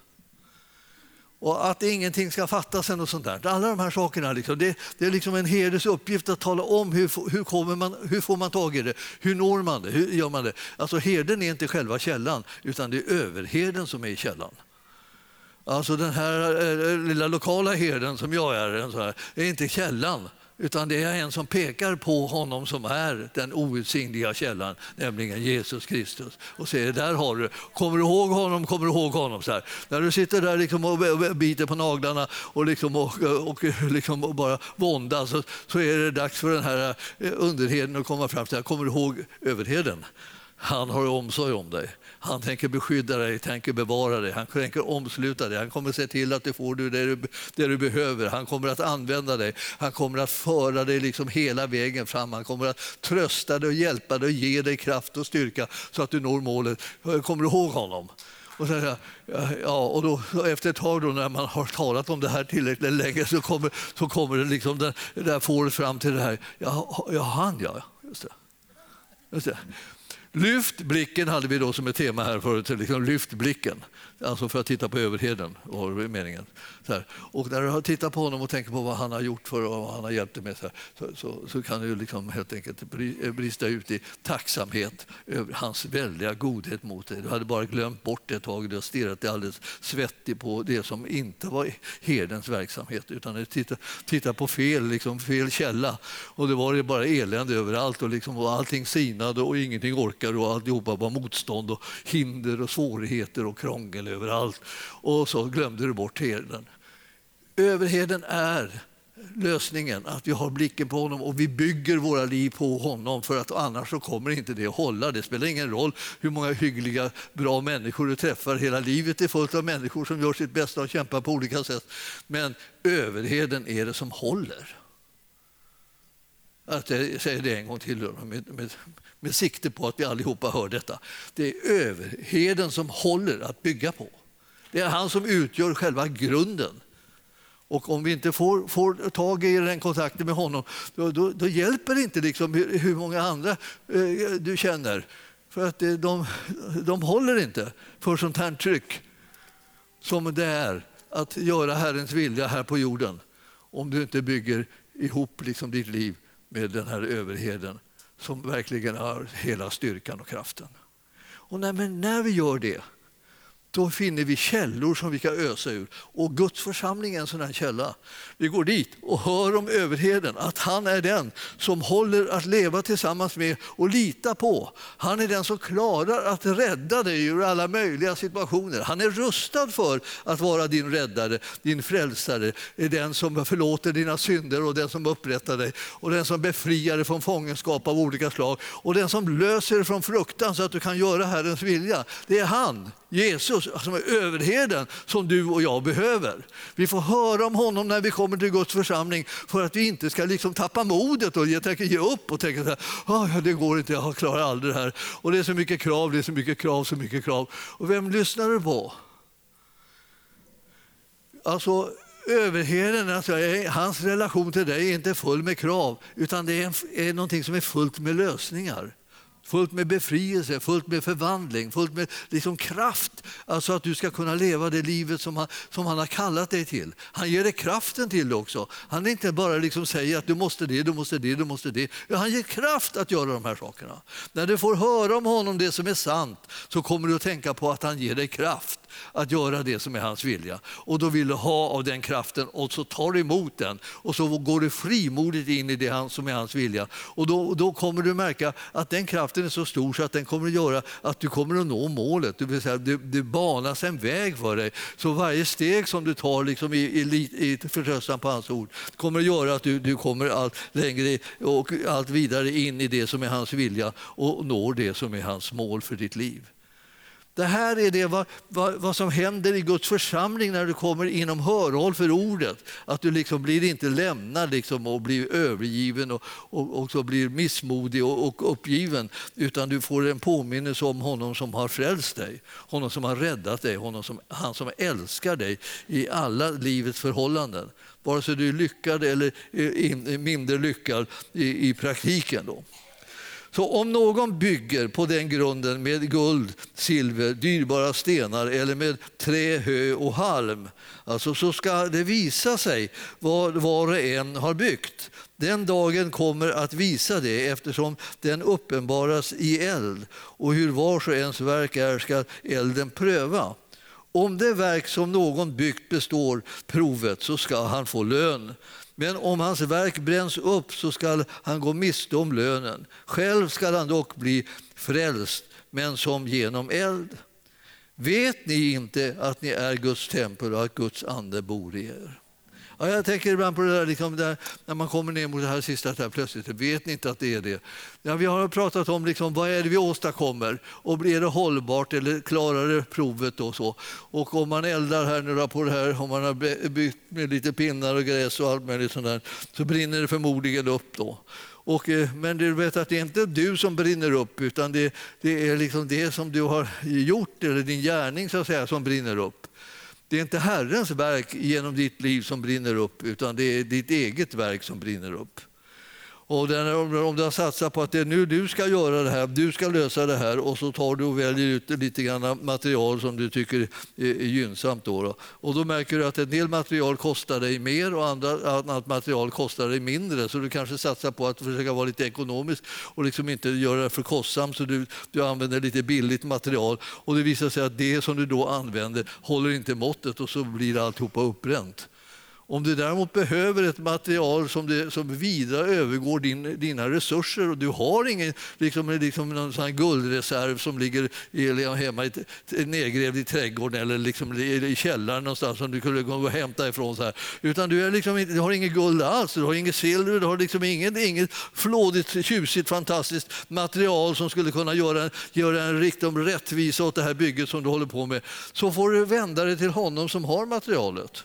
Och att ingenting ska fattas och sånt där. Alla de här sakerna, liksom, det, det, är liksom en herdes uppgift att tala om hur, hur, kommer man, hur får man tag i det, hur når man det, hur gör man det. Alltså herden är inte själva källan, utan det är överherden som är källan. Alltså den här eh, lilla lokala herden som jag är, är inte källan utan det är en som pekar på honom som är den outsinliga källan, nämligen Jesus Kristus. Och säger, där har du, kommer du ihåg honom, kommer du ihåg honom. Så här. När du sitter där liksom och biter på naglarna och, liksom och, och liksom och bara våndas så, så är det dags för den här eh, underheden att komma fram till, kommer du ihåg överheden? Han har omsorg om dig. Han tänker beskydda dig, tänker bevara dig, han tänker omsluta dig. Han kommer se till att du får det du, det du behöver. Han kommer att använda dig. Han kommer att föra dig liksom hela vägen fram. Han kommer att trösta dig och hjälpa dig och ge dig kraft och styrka så att du når målet. Kommer du ihåg honom? Och, sen, ja, och då, efter ett tag då, när man har talat om det här tillräckligt länge så kommer, så kommer det liksom det där fåret fram till det här. Ja, ja han ja. Just det. Just det. Lyft blicken hade vi då som ett tema här förut. Liksom lyft blicken. Alltså för att titta på överheden var meningen. Så här. Och när du har tittat på honom och tänker på vad han har gjort för och vad han har hjälpt dig med så, så, så, så, kan du liksom helt enkelt eh, brista ut i tacksamhet över hans väldiga godhet mot dig. Du hade bara glömt bort det ett tag. Du har stirrat dig alldeles svettig på det som inte var herdens verksamhet utan du tittar, tittar på fel, liksom fel källa. Och det var bara elände överallt och, liksom, och allting sinade och ingenting orkade och alltihopa var motstånd och hinder och svårigheter och krångel överallt. Och så glömde du bort herden. Överheden är lösningen, att vi har blicken på honom och vi bygger våra liv på honom för att annars så kommer inte det att hålla. Det spelar ingen roll hur många hyggliga, bra människor du träffar. Hela livet är fullt av människor som gör sitt bästa och kämpar på olika sätt. Men överheden är det som håller. Att jag säger det en gång till med, med, med sikte på att vi allihopa hör detta. Det är överheden som håller att bygga på. Det är han som utgör själva grunden. Och om vi inte får, får tag i den kontakten med honom, då, då, då hjälper det inte liksom hur, hur många andra eh, du känner. För att det, de, de håller inte för sånt här tryck som det är att göra Herrens vilja här på jorden om du inte bygger ihop liksom ditt liv med den här överheden som verkligen har hela styrkan och kraften. Och när, när vi gör det, då finner vi källor som vi kan ösa ur. Och Guds församling är en sån här källa. Vi går dit och hör om överheden, att han är den som håller att leva tillsammans med och lita på. Han är den som klarar att rädda dig ur alla möjliga situationer. Han är rustad för att vara din räddare, din frälsare, den som förlåter dina synder och den som upprättar dig och den som befriar dig från fångenskap av olika slag och den som löser dig från fruktan så att du kan göra Herrens vilja. Det är han. Jesus alltså, som är överheden som du och jag behöver. Vi får höra om honom när vi kommer till Guds församling för att vi inte ska liksom tappa modet och ge upp och tänka att oh, det går inte, jag klarar aldrig det här. Och det är så mycket krav, det är så mycket krav, så mycket krav. Och vem lyssnar du på? Alltså, överheden, alltså, hans relation till dig är inte full med krav utan det är, är någonting som är fullt med lösningar fullt med befrielse, fullt med förvandling, fullt med liksom kraft. Alltså att du ska kunna leva det livet som han, som han har kallat dig till. Han ger dig kraften till det också. Han inte bara liksom säger att du måste det, du måste det, du måste det. Han ger kraft att göra de här sakerna. När du får höra om honom det som är sant så kommer du att tänka på att han ger dig kraft att göra det som är hans vilja. Och då vill du ha av den kraften och så tar du emot den och så går du frimodigt in i det som är hans vilja. Och då, då kommer du märka att den kraften är så stor så att den kommer att göra att du kommer att nå målet. Det vill säga, det, det banas en väg för dig. Så varje steg som du tar liksom i, i, i förtröstan på hans ord kommer att göra att du, du kommer allt längre och allt vidare in i det som är hans vilja och når det som är hans mål för ditt liv. Det här är det vad, vad, vad, som händer i Guds församling när du kommer inom hörhåll för ordet. Att du liksom blir inte lämnad liksom och blir övergiven och, och, och så blir missmodig och, och, uppgiven. Utan du får en påminnelse om honom som har frälst dig, honom som har räddat dig, honom som, han som älskar dig i alla livets förhållanden. Vare sig du är lyckad eller eh, mindre lyckad i, i praktiken. Då. Så om någon bygger på den grunden med guld, silver, dyrbara stenar eller med trä, hö och halm, alltså så ska det visa sig vad var och en har byggt. Den dagen kommer att visa det eftersom den uppenbaras i eld och hur vars och ens verk är ska elden pröva. Om det verk som någon byggt består provet så ska han få lön. Men om hans verk bränns upp så skall han gå miste om lönen. Själv skall han dock bli frälst, men som genom eld. Vet ni inte att ni är Guds tempel och att Guds ande bor i er? Ja, jag tänker ibland på det där, liksom där, när man kommer ner mot det här sista, där plötsligt, vet ni inte att det är det? Ja, vi har pratat om liksom, vad är det vi åstadkommer och blir det hållbart eller klarar det provet och så. Och om man eldar här nu på det här, om man har byggt med lite pinnar och gräs och allt möjligt sånt där, så brinner det förmodligen upp då. Och, eh, men du vet att det är inte du som brinner upp utan det, det är liksom det som du har gjort, eller din gärning så att säga, som brinner upp. Det är inte Herrens verk genom ditt liv som brinner upp utan det är ditt eget verk som brinner upp. Och den, om du har satsat på att det är nu du ska göra det här, du ska lösa det här och så tar du och väljer ut lite grann material som du tycker är, är gynnsamt. Då, då, Och då märker du att en del material kostar dig mer och andra, annat material kostar dig mindre. Så du kanske satsar på att försöka vara lite ekonomisk och liksom inte göra det för kostsamt så du, du använder lite billigt material. Och det visar sig att det som du då använder håller inte måttet och så blir alltihopa uppbränt. Om du däremot behöver ett material som, det, som vida övergår din, dina resurser och du har ingen liksom, liksom någon sån guldreserv som ligger hemma i, nedgrävd i trädgården eller liksom i källaren någonstans som du kunde gå och hämta ifrån. Så här. Utan du, är liksom, du har inget guld alls, du har inget silver, du har liksom inget, inget flådigt, tjusigt, fantastiskt material som skulle kunna göra, göra en riktig rättvisa åt det här bygget som du håller på med. Så får du vända dig till honom som har materialet.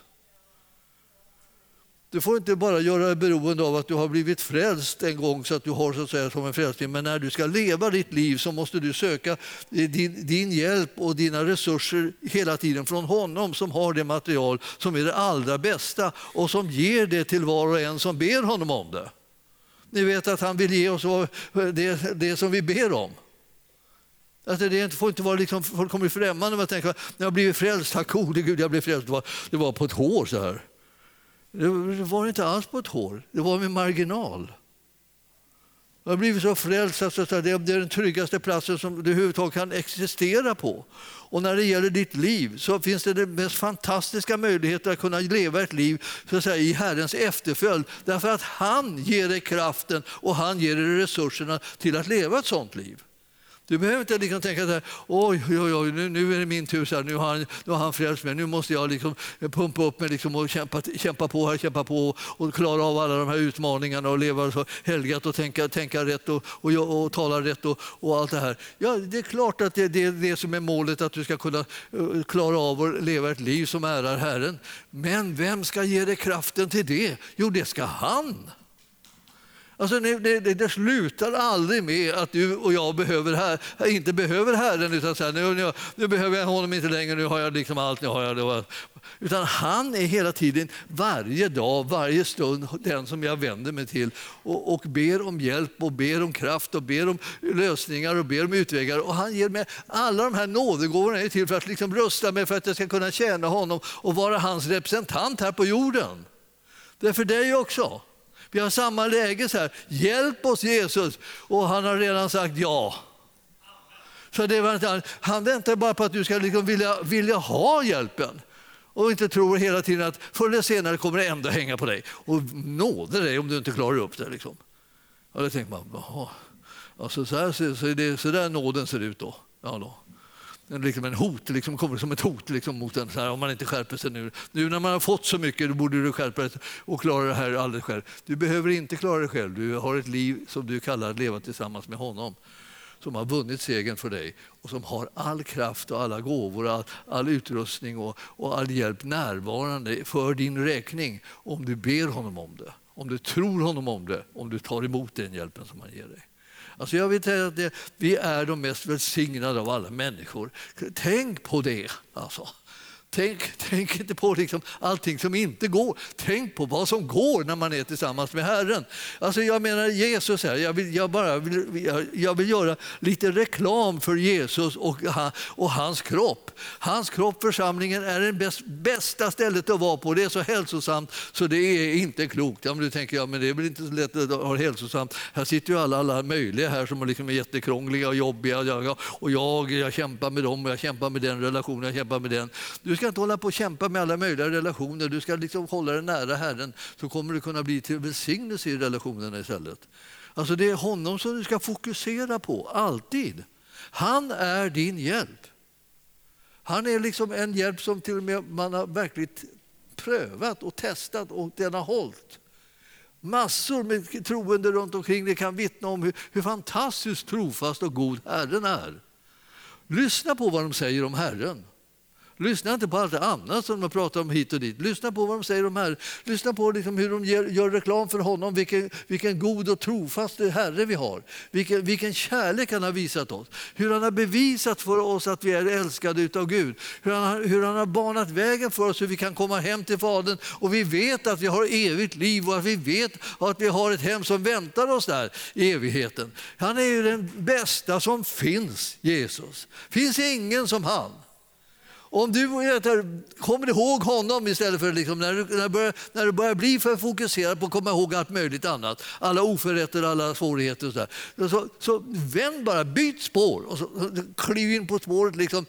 Du får inte bara göra dig beroende av att du har blivit frälst en gång så att du har så att säga som en frälsning. Men när du ska leva ditt liv så måste du söka din, din hjälp och dina resurser hela tiden från honom som har det material som är det allra bästa och som ger det till var och en som ber honom om det. Ni vet att han vill ge oss det, det som vi ber om. Alltså det får inte vara liksom, folk kommer främmande och tänker jag jag blivit frälst, tack gode Gud jag blev frälst. Det var, det var på ett hår så här. Det var inte alls på ett hår, det var med marginal. Jag har blivit så frälst att det är den tryggaste platsen som du överhuvudtaget kan existera på. Och när det gäller ditt liv så finns det den mest fantastiska möjligheter att kunna leva ett liv så att säga, i Herrens efterföljd. Därför att han ger dig kraften och han ger dig resurserna till att leva ett sånt liv. Du behöver inte liksom tänka så här, oj, oj, oj nu, nu är det min tur, så här, nu, har han, nu har han frälst mig, nu måste jag liksom pumpa upp mig liksom och kämpa, kämpa på här, kämpa på och klara av alla de här utmaningarna och leva så helgat och tänka, tänka rätt och, och, och, och tala rätt och, och, allt det här. Ja, det är klart att det, det är det som är målet, att du ska kunna eh, klara av att leva ett liv som ärar Herren. Men vem ska ge dig kraften till det? Jo, det ska han. Alltså, det, det, det, slutar aldrig med att du och jag behöver här, inte behöver Herren. Utan så här, nu, nu, nu, behöver jag honom inte längre, nu har jag liksom allt. Nu har jag det. Utan han är hela tiden, varje dag, varje stund, den som jag vänder mig till och, och ber om hjälp och ber om kraft och ber om lösningar och ber om utvägar. Och han ger mig alla de här nådegåvorna är till för att liksom rusta mig för att jag ska kunna tjäna honom och vara hans representant här på jorden. Det är för dig också. Vi har samma läge. Så här. Hjälp oss Jesus. Och han har redan sagt ja. Så det var han väntar bara på att du ska liksom vilja, vilja ha hjälpen och inte tror hela tiden att förr eller senare kommer det ändå hänga på dig och nåde dig om du inte klarar upp det. Liksom. Och då tänker man, jaha. Alltså, så, här, så, så, det, så där nåden ser ut då. Ja, då liksom en hot, liksom kommer som ett hot liksom mot en. Så här, om man inte skärper sig nu. Nu när man har fått så mycket då borde du skärpa dig och klara det här alldeles själv. Du behöver inte klara dig själv. Du har ett liv som du kallar att leva tillsammans med honom som har vunnit segern för dig och som har all kraft och alla gåvor, all, all utrustning och, och all hjälp närvarande för din räkning om du ber honom om det, om du tror honom om det, om du tar emot den hjälpen som han ger dig. Alltså jag vill säga att det, vi är de mest välsignade av alla människor. Tänk på det. Alltså. Tänk, tänk inte på liksom allting som inte går. Tänk på vad som går när man är tillsammans med Herren. Alltså jag menar Jesus här, jag vill, jag bara vill, jag, jag vill göra lite reklam för Jesus och, och hans kropp. Hans kropp, församlingen, är det bäst, bästa stället att vara på. Det är så hälsosamt så det är inte klokt. Ja, men du tänker, ja, men det är väl inte så lätt att ha hälsosamt. Här sitter ju alla, alla möjliga här som liksom är jättekrångliga och jobbiga. Och jag, jag kämpar med dem och jag kämpar med den relationen, jag kämpar med den. Du ska inte hålla på och kämpa med alla möjliga relationer. Du ska liksom hålla dig nära Herren så kommer du kunna bli till välsignelse i relationerna istället. Alltså det är honom som du ska fokusera på, alltid. Han är din hjälp. Han är liksom en hjälp som till och med man har verkligen prövat och testat och den har hållit. Massor med troende runt omkring dig kan vittna om hur, hur fantastiskt trofast och god Herren är. Lyssna på vad de säger om Herren. Lyssna inte på allt annat som de pratar om hit och dit. Lyssna på vad de säger om Herren. Lyssna på liksom hur de ger, gör reklam för honom, vilken, vilken god och trofast Herre vi har. Vilken, vilken kärlek han har visat oss. Hur han har bevisat för oss att vi är älskade av Gud. Hur han, hur han har banat vägen för oss hur vi kan komma hem till Fadern. Och vi vet att vi har evigt liv och att vi vet att vi har ett hem som väntar oss där i evigheten. Han är ju den bästa som finns, Jesus. finns ingen som han. Om du kommer ihåg honom istället för liksom, när, du, när, du börjar, när du börjar bli för fokuserad på att komma ihåg allt möjligt annat, alla oförrätter, alla svårigheter och så, där, så, så vänd bara, byt spår och så, kliv in på spåret liksom,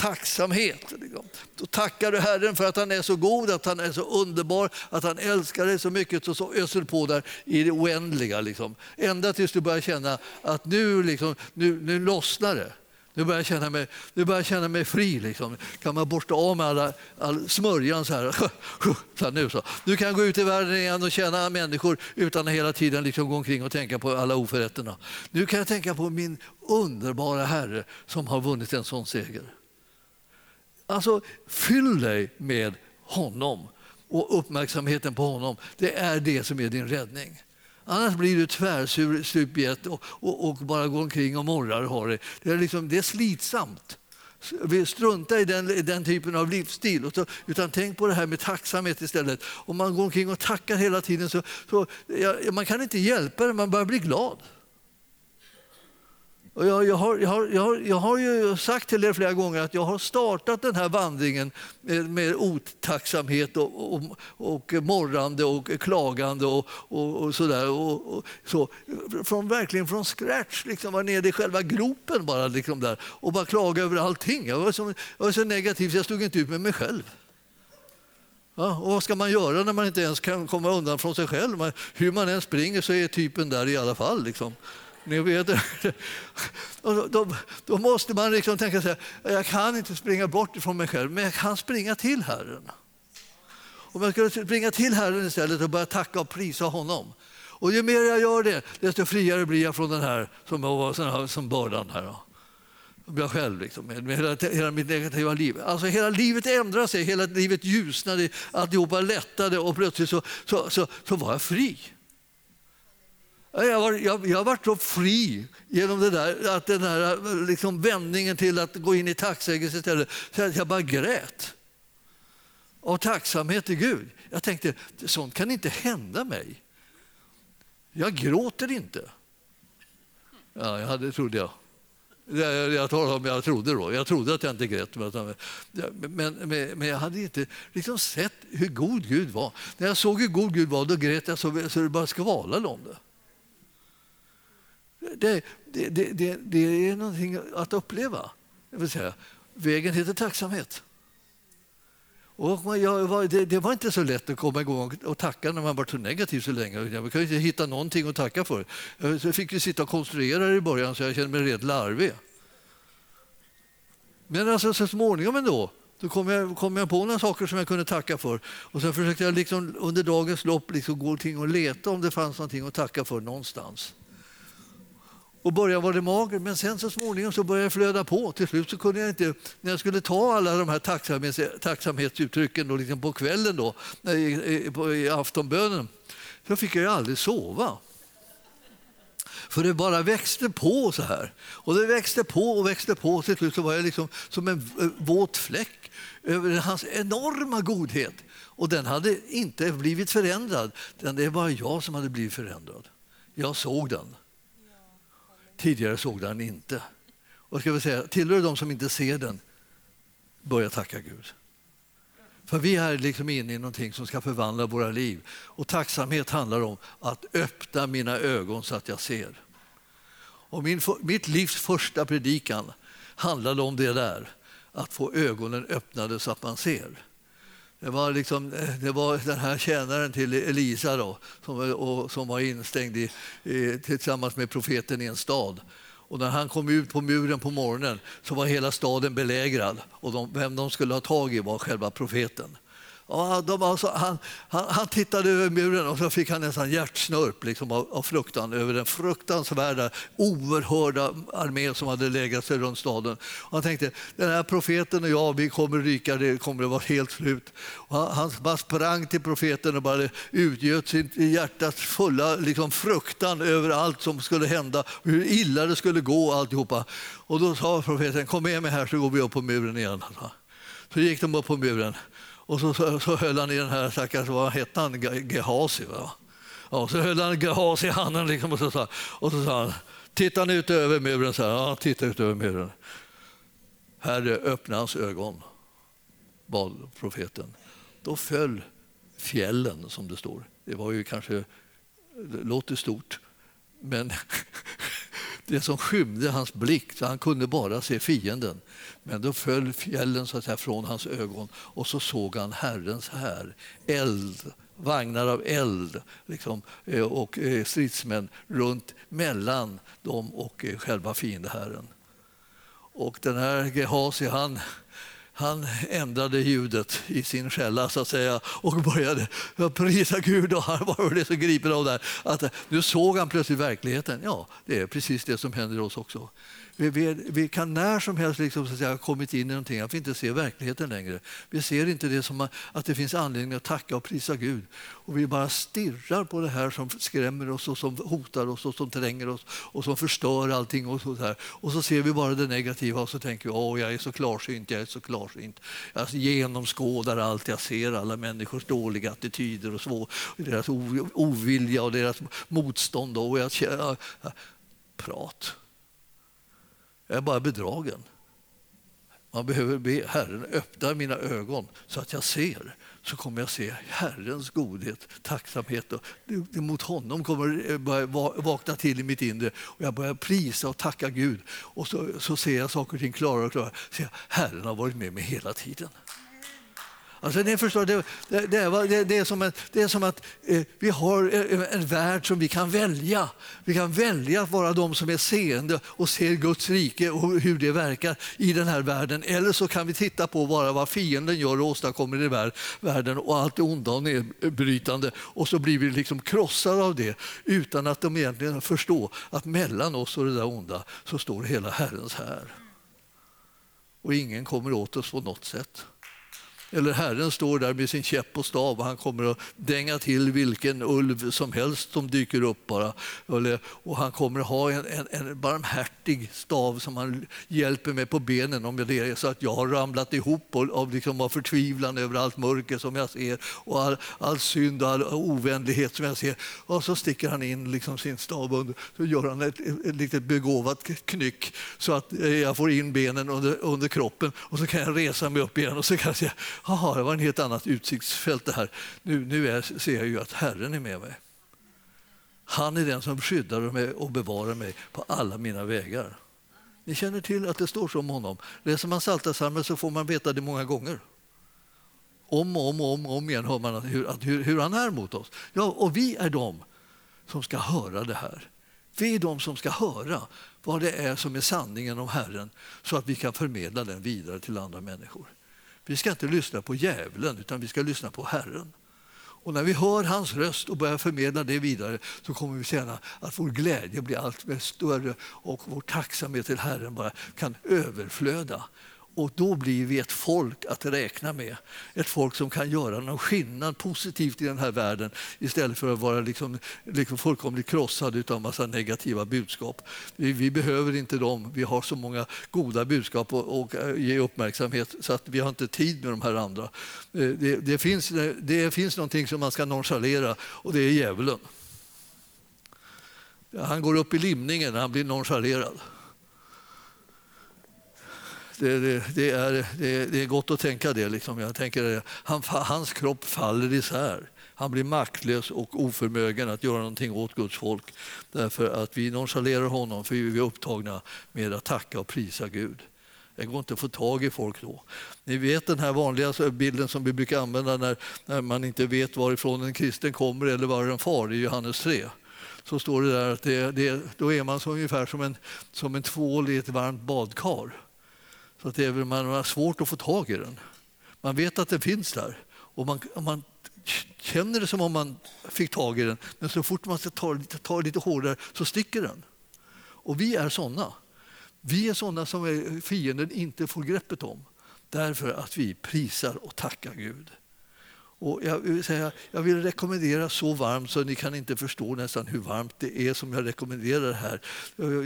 tacksamhet. Liksom. Då tackar du Herren för att han är så god, att han är så underbar, att han älskar dig så mycket och så öser på där i det oändliga. Liksom. Ända tills du börjar känna att nu, liksom, nu, nu lossnar det. Nu börjar jag känna mig, nu börjar jag känna mig fri. Liksom. Kan man borsta av med alla, all smörjan så här. Så nu, så. nu kan jag gå ut i världen igen och känna människor utan att hela tiden liksom gå omkring och tänka på alla oförrätterna. Nu kan jag tänka på min underbara Herre som har vunnit en sån seger. Alltså, fyll dig med honom och uppmärksamheten på honom. Det är det som är din räddning. Annars blir du tvärstup i ett och, och, och, bara går omkring och morrar. Har det. Det, är liksom, det är slitsamt. Vi struntar i den, den typen av livsstil. Utan tänk på det här med tacksamhet istället. Om man går omkring och tackar hela tiden så, så ja, man kan inte hjälpa det, man börjar bli glad. Och jag, jag, har, jag, har, jag, har, jag har ju sagt till er flera gånger att jag har startat den här vandringen med, med otacksamhet och, och, och morrande och klagande och, och, och sådär. Och, och, så. Från, verkligen från scratch, liksom var nere i själva gropen bara, liksom där, och bara klaga över allting. Jag var, så, jag var så negativ så jag stod inte ut med mig själv. Ja, och vad ska man göra när man inte ens kan komma undan från sig själv? hur man än springer så är typen där i alla fall. Liksom. Ni vet, och då, då, måste man liksom tänka sig jag kan inte springa bort ifrån mig själv, men jag kan springa till Herren. Om jag skulle springa till Herren istället och börja tacka och prisa honom. Och ju mer jag gör det, desto friare blir jag från den här som, var, som bördan. Här jag själv, liksom, med hela, hela mitt negativa liv. Alltså hela livet ändrade sig, hela livet ljusnade, alltihopa lättade och plötsligt så, så, så, så var jag fri. Jag, har jag, jag varit så fri genom det där, att den här liksom vändningen till att gå in i tacksägelse istället, så att jag bara grät. Av tacksamhet till Gud. Jag tänkte, sånt kan inte hända mig. Jag gråter inte. Ja, jag det trodde jag. Jag talar om jag trodde då. Jag trodde att jag inte grät. Men, men, men jag hade inte liksom sett hur god Gud var. När jag såg hur god Gud var, då grät jag så, så det bara skvalade om det. Det, det, det, det, är någonting att uppleva. Det vill säga, vägen heter tacksamhet. Och jag, det, det, var inte så lätt att komma igång och tacka när man var så negativ så länge. Jag kunde inte hitta någonting att tacka för. Jag fick ju sitta och konstruera det i början så jag kände mig rätt larvig. Men alltså, så småningom ändå då kom jag, kom jag på några saker som jag kunde tacka för. Och sen försökte jag liksom under dagens lopp liksom gå omkring och leta om det fanns någonting att tacka för någonstans. Och början var det mager, men sen så småningom så började det flöda på. Till slut så kunde jag inte, när jag skulle ta alla de här tacksamhets, tacksamhetsuttrycken då, liksom på kvällen då, eh, i, i, i aftonbönen, så fick jag ju aldrig sova. För det bara växte på så här. Och det växte på och växte på. Till slut så var jag liksom som en eh, våt fläck över hans enorma godhet. Och den hade inte blivit förändrad. Det var jag som hade blivit förändrad. Jag såg den. Tidigare såg den inte. Och ska vi säga, tillhör du de som inte ser den, börja tacka Gud. För vi är liksom inne i någonting som ska förvandla våra liv. Och tacksamhet handlar om att öppna mina ögon så att jag ser. Och min, mitt livs första predikan handlade om det där, att få ögonen öppnade så att man ser. Det var, liksom, eh, det var den här tjänaren till Elisa då, som, och, som var instängd i, i, tillsammans med profeten i en stad. Och när han kom ut på muren på morgonen så var hela staden belägrad och de, vem de skulle ha tag i var själva profeten. Och de alltså, han, han, han, tittade över muren och så fick han nästan hjärtsnörp liksom, av, av fruktan över den fruktansvärda, oerhörda armé som hade legat sig runt staden. Och han tänkte, den här profeten och jag, vi kommer ryka, det kommer att vara helt slut. Och han, han bara sprang till profeten och bara utgöt sin hjärtats fulla liksom, fruktan över allt som skulle hända, hur illa det skulle gå alltihopa. Och då sa profeten, kom med mig här så går vi upp på muren igen. Så gick de upp på muren. Och så, så, så höll han i den här stackars, vad hette han, Gehazi? Va? Ja, så höll han Gehazi i handen liksom, och, så sa, och så sa han, tittar ni ut över muren. Så här, ja, titta ut över muren. Herre, öppna hans ögon, bad profeten. Då föll fjällen, som det står. Det var ju kanske, det låter stort, men det som skymde hans blick, så han kunde bara se fienden. Men då föll fjällen så att säga, från hans ögon och så såg han Herrens här, eld, vagnar av eld liksom, eh, och eh, stridsmän runt mellan dem och eh, själva fiendehären. Och den här Gehazi, han, han ändrade ljudet i sin skälla så att säga och började prisa Gud och han var så gripen av det att nu såg han plötsligt verkligheten. Ja, det är precis det som händer oss också. Vi, vi, vi, kan när som helst liksom, så att säga, kommit in i någonting, att vi inte ser verkligheten längre. Vi ser inte det som att det finns anledning att tacka och prisa Gud. Och vi bara stirrar på det här som skrämmer oss och som hotar oss och som tränger oss och som förstör allting. Och så, här. och så ser vi bara det negativa och så tänker vi åh, jag är så klarsynt, jag är så klarsynt. Jag genomskådar allt, jag ser alla människors dåliga attityder och svår, deras ovilja och deras motstånd. Och jag, prat. Jag är bara bedragen. Man behöver be Herren öppna mina ögon så att jag ser. Så kommer jag se Herrens godhet, tacksamhet. Och mot honom kommer börja vakna till i mitt inre. Och jag börjar prisa och tacka Gud. Och så, så ser jag saker och ting klarare och klarare. Så Herren har varit med mig hela tiden. Alltså, ni förstår, det, det, det, det, är som att, det är som att eh, vi har en, en värld som vi kan välja. Vi kan välja att vara de som är seende och ser Guds rike och hur det verkar i den här världen. Eller så kan vi titta på bara vad fienden gör och åstadkommer i världen och allt det onda och nedbrytande. Och så blir vi liksom krossade av det utan att de egentligen förstår att mellan oss och det där onda så står hela Herrens här. Och ingen kommer åt oss på något sätt. Eller Herren står där med sin käpp och stav och han kommer att dänga till vilken ulv som helst som dyker upp bara. Och han kommer att ha en, en, en barmhärtig stav som han hjälper mig på benen om det är så att jag har ramlat ihop av, liksom av förtvivlan över allt mörker som jag ser och all, all synd och all ovänlighet som jag ser. Och så sticker han in liksom sin stav under, så gör han ett, ett litet begåvat knyck så att eh, jag får in benen under, under kroppen och så kan jag resa mig upp igen och så kan jag säga Aha, det var en helt annat utsiktsfält det här. Nu, nu är, ser jag ju att Herren är med mig. Han är den som skyddar mig och bevarar mig på alla mina vägar. Ni känner till att det står så om honom. Läser man Psaltarpsalmen så får man veta det många gånger. Om och om, och om, om igen hör man hur, hur, hur han är mot oss. Ja, och vi är de som ska höra det här. Vi är de som ska höra vad det är som är sanningen om Herren så att vi kan förmedla den vidare till andra människor. Vi ska inte lyssna på djävulen, utan vi ska lyssna på Herren. Och när vi hör hans röst och börjar förmedla det vidare så kommer vi känna att vår glädje blir allt större och vår tacksamhet till Herren bara kan överflöda. Och då blir vi ett folk att räkna med. Ett folk som kan göra någon skillnad positivt i den här världen istället för att vara liksom, liksom fullkomligt krossad av en massa negativa budskap. Vi, vi, behöver inte dem. Vi har så många goda budskap och, och eh, ge uppmärksamhet så att vi har inte tid med de här andra. Eh, det, det, finns, det finns någonting som man ska nonchalera och det är djävulen. Han går upp i limningen när han blir nonchalerad det, det, är, det, det är gott att tänka det. Liksom. Jag tänker, han, hans kropp faller isär. Han blir maktlös och oförmögen att göra någonting åt Guds folk därför att vi nonchalerar honom för vi är upptagna med att tacka och prisa Gud. Det går inte att få tag i folk då. Ni vet den här vanliga bilden som vi brukar använda när, när man inte vet varifrån en kristen kommer eller var den far, i Johannes 3 så står det där att det, det, då är man så ungefär som en, som en tvål i ett varmt badkar. Så att även man har svårt att få tag i den. Man vet att den finns där och man, man känner det som om man fick tag i den. Men så fort man ska ta, ta lite hårdare så sticker den. Och vi är sådana. Vi är sådana som fienden inte får greppet om därför att vi prisar och tackar Gud. Och jag, vill säga, jag vill rekommendera så varmt så ni kan inte förstå nästan hur varmt det är som jag rekommenderar det här.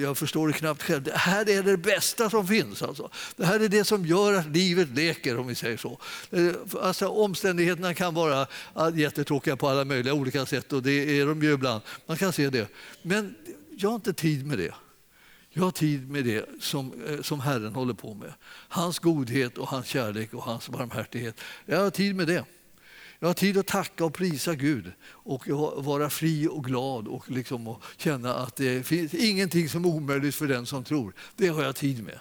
Jag förstår det knappt själv. Det här är det bästa som finns. Alltså. Det här är det som gör att livet leker om vi säger så. Eh, alltså, omständigheterna kan vara jättetråkiga på alla möjliga olika sätt och det är de ju ibland. Man kan se det. Men jag har inte tid med det. Jag har tid med det som, eh, som Herren håller på med. Hans godhet och hans kärlek och hans barmhärtighet. Jag har tid med det. Jag har tid att tacka och prisa Gud och vara fri och glad och, liksom och känna att det finns ingenting som är omöjligt för den som tror. Det har jag tid med.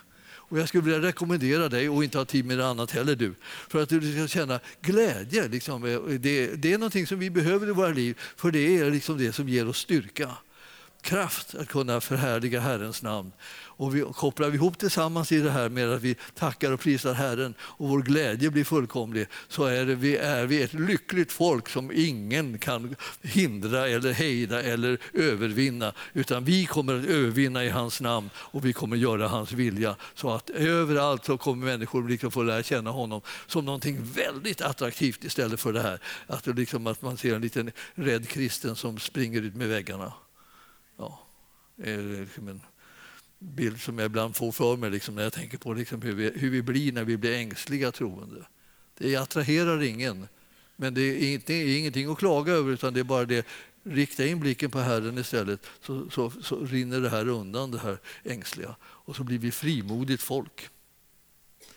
Och jag skulle vilja rekommendera dig och inte ha tid med det annat heller du. För att du ska känna glädje. Liksom. Det, det är någonting som vi behöver i våra liv för det är liksom det som ger oss styrka. Kraft att kunna förhärliga Herrens namn och vi kopplar vi ihop tillsammans i det här med att vi tackar och prisar Herren och vår glädje blir fullkomlig så är, det, vi, är vi ett lyckligt folk som ingen kan hindra eller hejda eller övervinna. Utan vi kommer att övervinna i hans namn och vi kommer göra hans vilja. Så att överallt så kommer människor liksom få lära känna honom som någonting väldigt attraktivt istället för det här att, liksom att man ser en liten rädd kristen som springer ut med väggarna. Ja, liksom en bild som jag ibland får för mig liksom, när jag tänker på liksom hur, vi, hur vi blir när vi blir ängsliga troende. Det attraherar ingen, men det är, inte, är ingenting att klaga över utan det är bara det rikta in blicken på Herren istället så, så, så rinner det här undan, det här ängsliga. Och så blir vi frimodigt folk.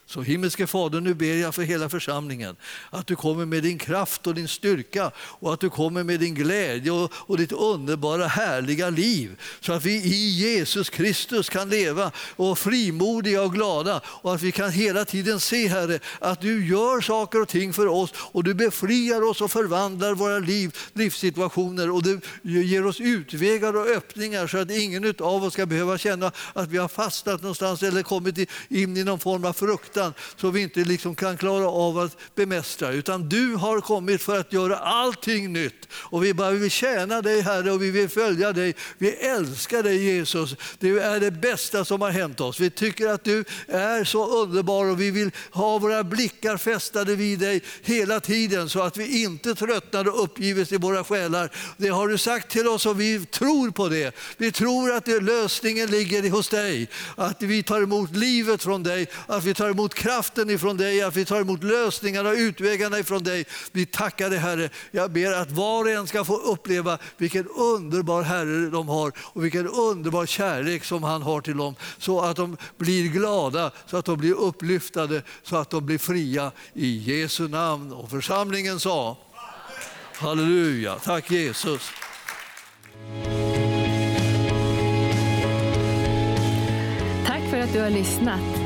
Så himmelske Fader, nu ber jag för hela församlingen att du kommer med din kraft och din styrka och att du kommer med din glädje och, och ditt underbara härliga liv så att vi i Jesus Kristus kan leva och frimodiga och glada och att vi kan hela tiden se Herre att du gör saker och ting för oss och du befriar oss och förvandlar våra liv, livssituationer och du ger oss utvägar och öppningar så att ingen av oss ska behöva känna att vi har fastnat någonstans eller kommit in i någon form av frukt fruktan som vi inte liksom kan klara av att bemästra. Utan du har kommit för att göra allting nytt. Och vi bara vill tjäna dig Herre och vi vill följa dig. Vi älskar dig Jesus. Du är det bästa som har hänt oss. Vi tycker att du är så underbar och vi vill ha våra blickar fästade vid dig hela tiden så att vi inte tröttnar och uppgives i våra själar. Det har du sagt till oss och vi tror på det. Vi tror att lösningen ligger hos dig. Att vi tar emot livet från dig, att vi tar emot emot kraften ifrån dig, att vi tar emot lösningarna och utvägarna ifrån dig. Vi tackar dig Herre. Jag ber att var och en ska få uppleva vilken underbar Herre de har och vilken underbar kärlek som han har till dem. Så att de blir glada, så att de blir upplyftade, så att de blir fria. I Jesu namn. Och församlingen sa Halleluja. Tack Jesus. Tack för att du har lyssnat.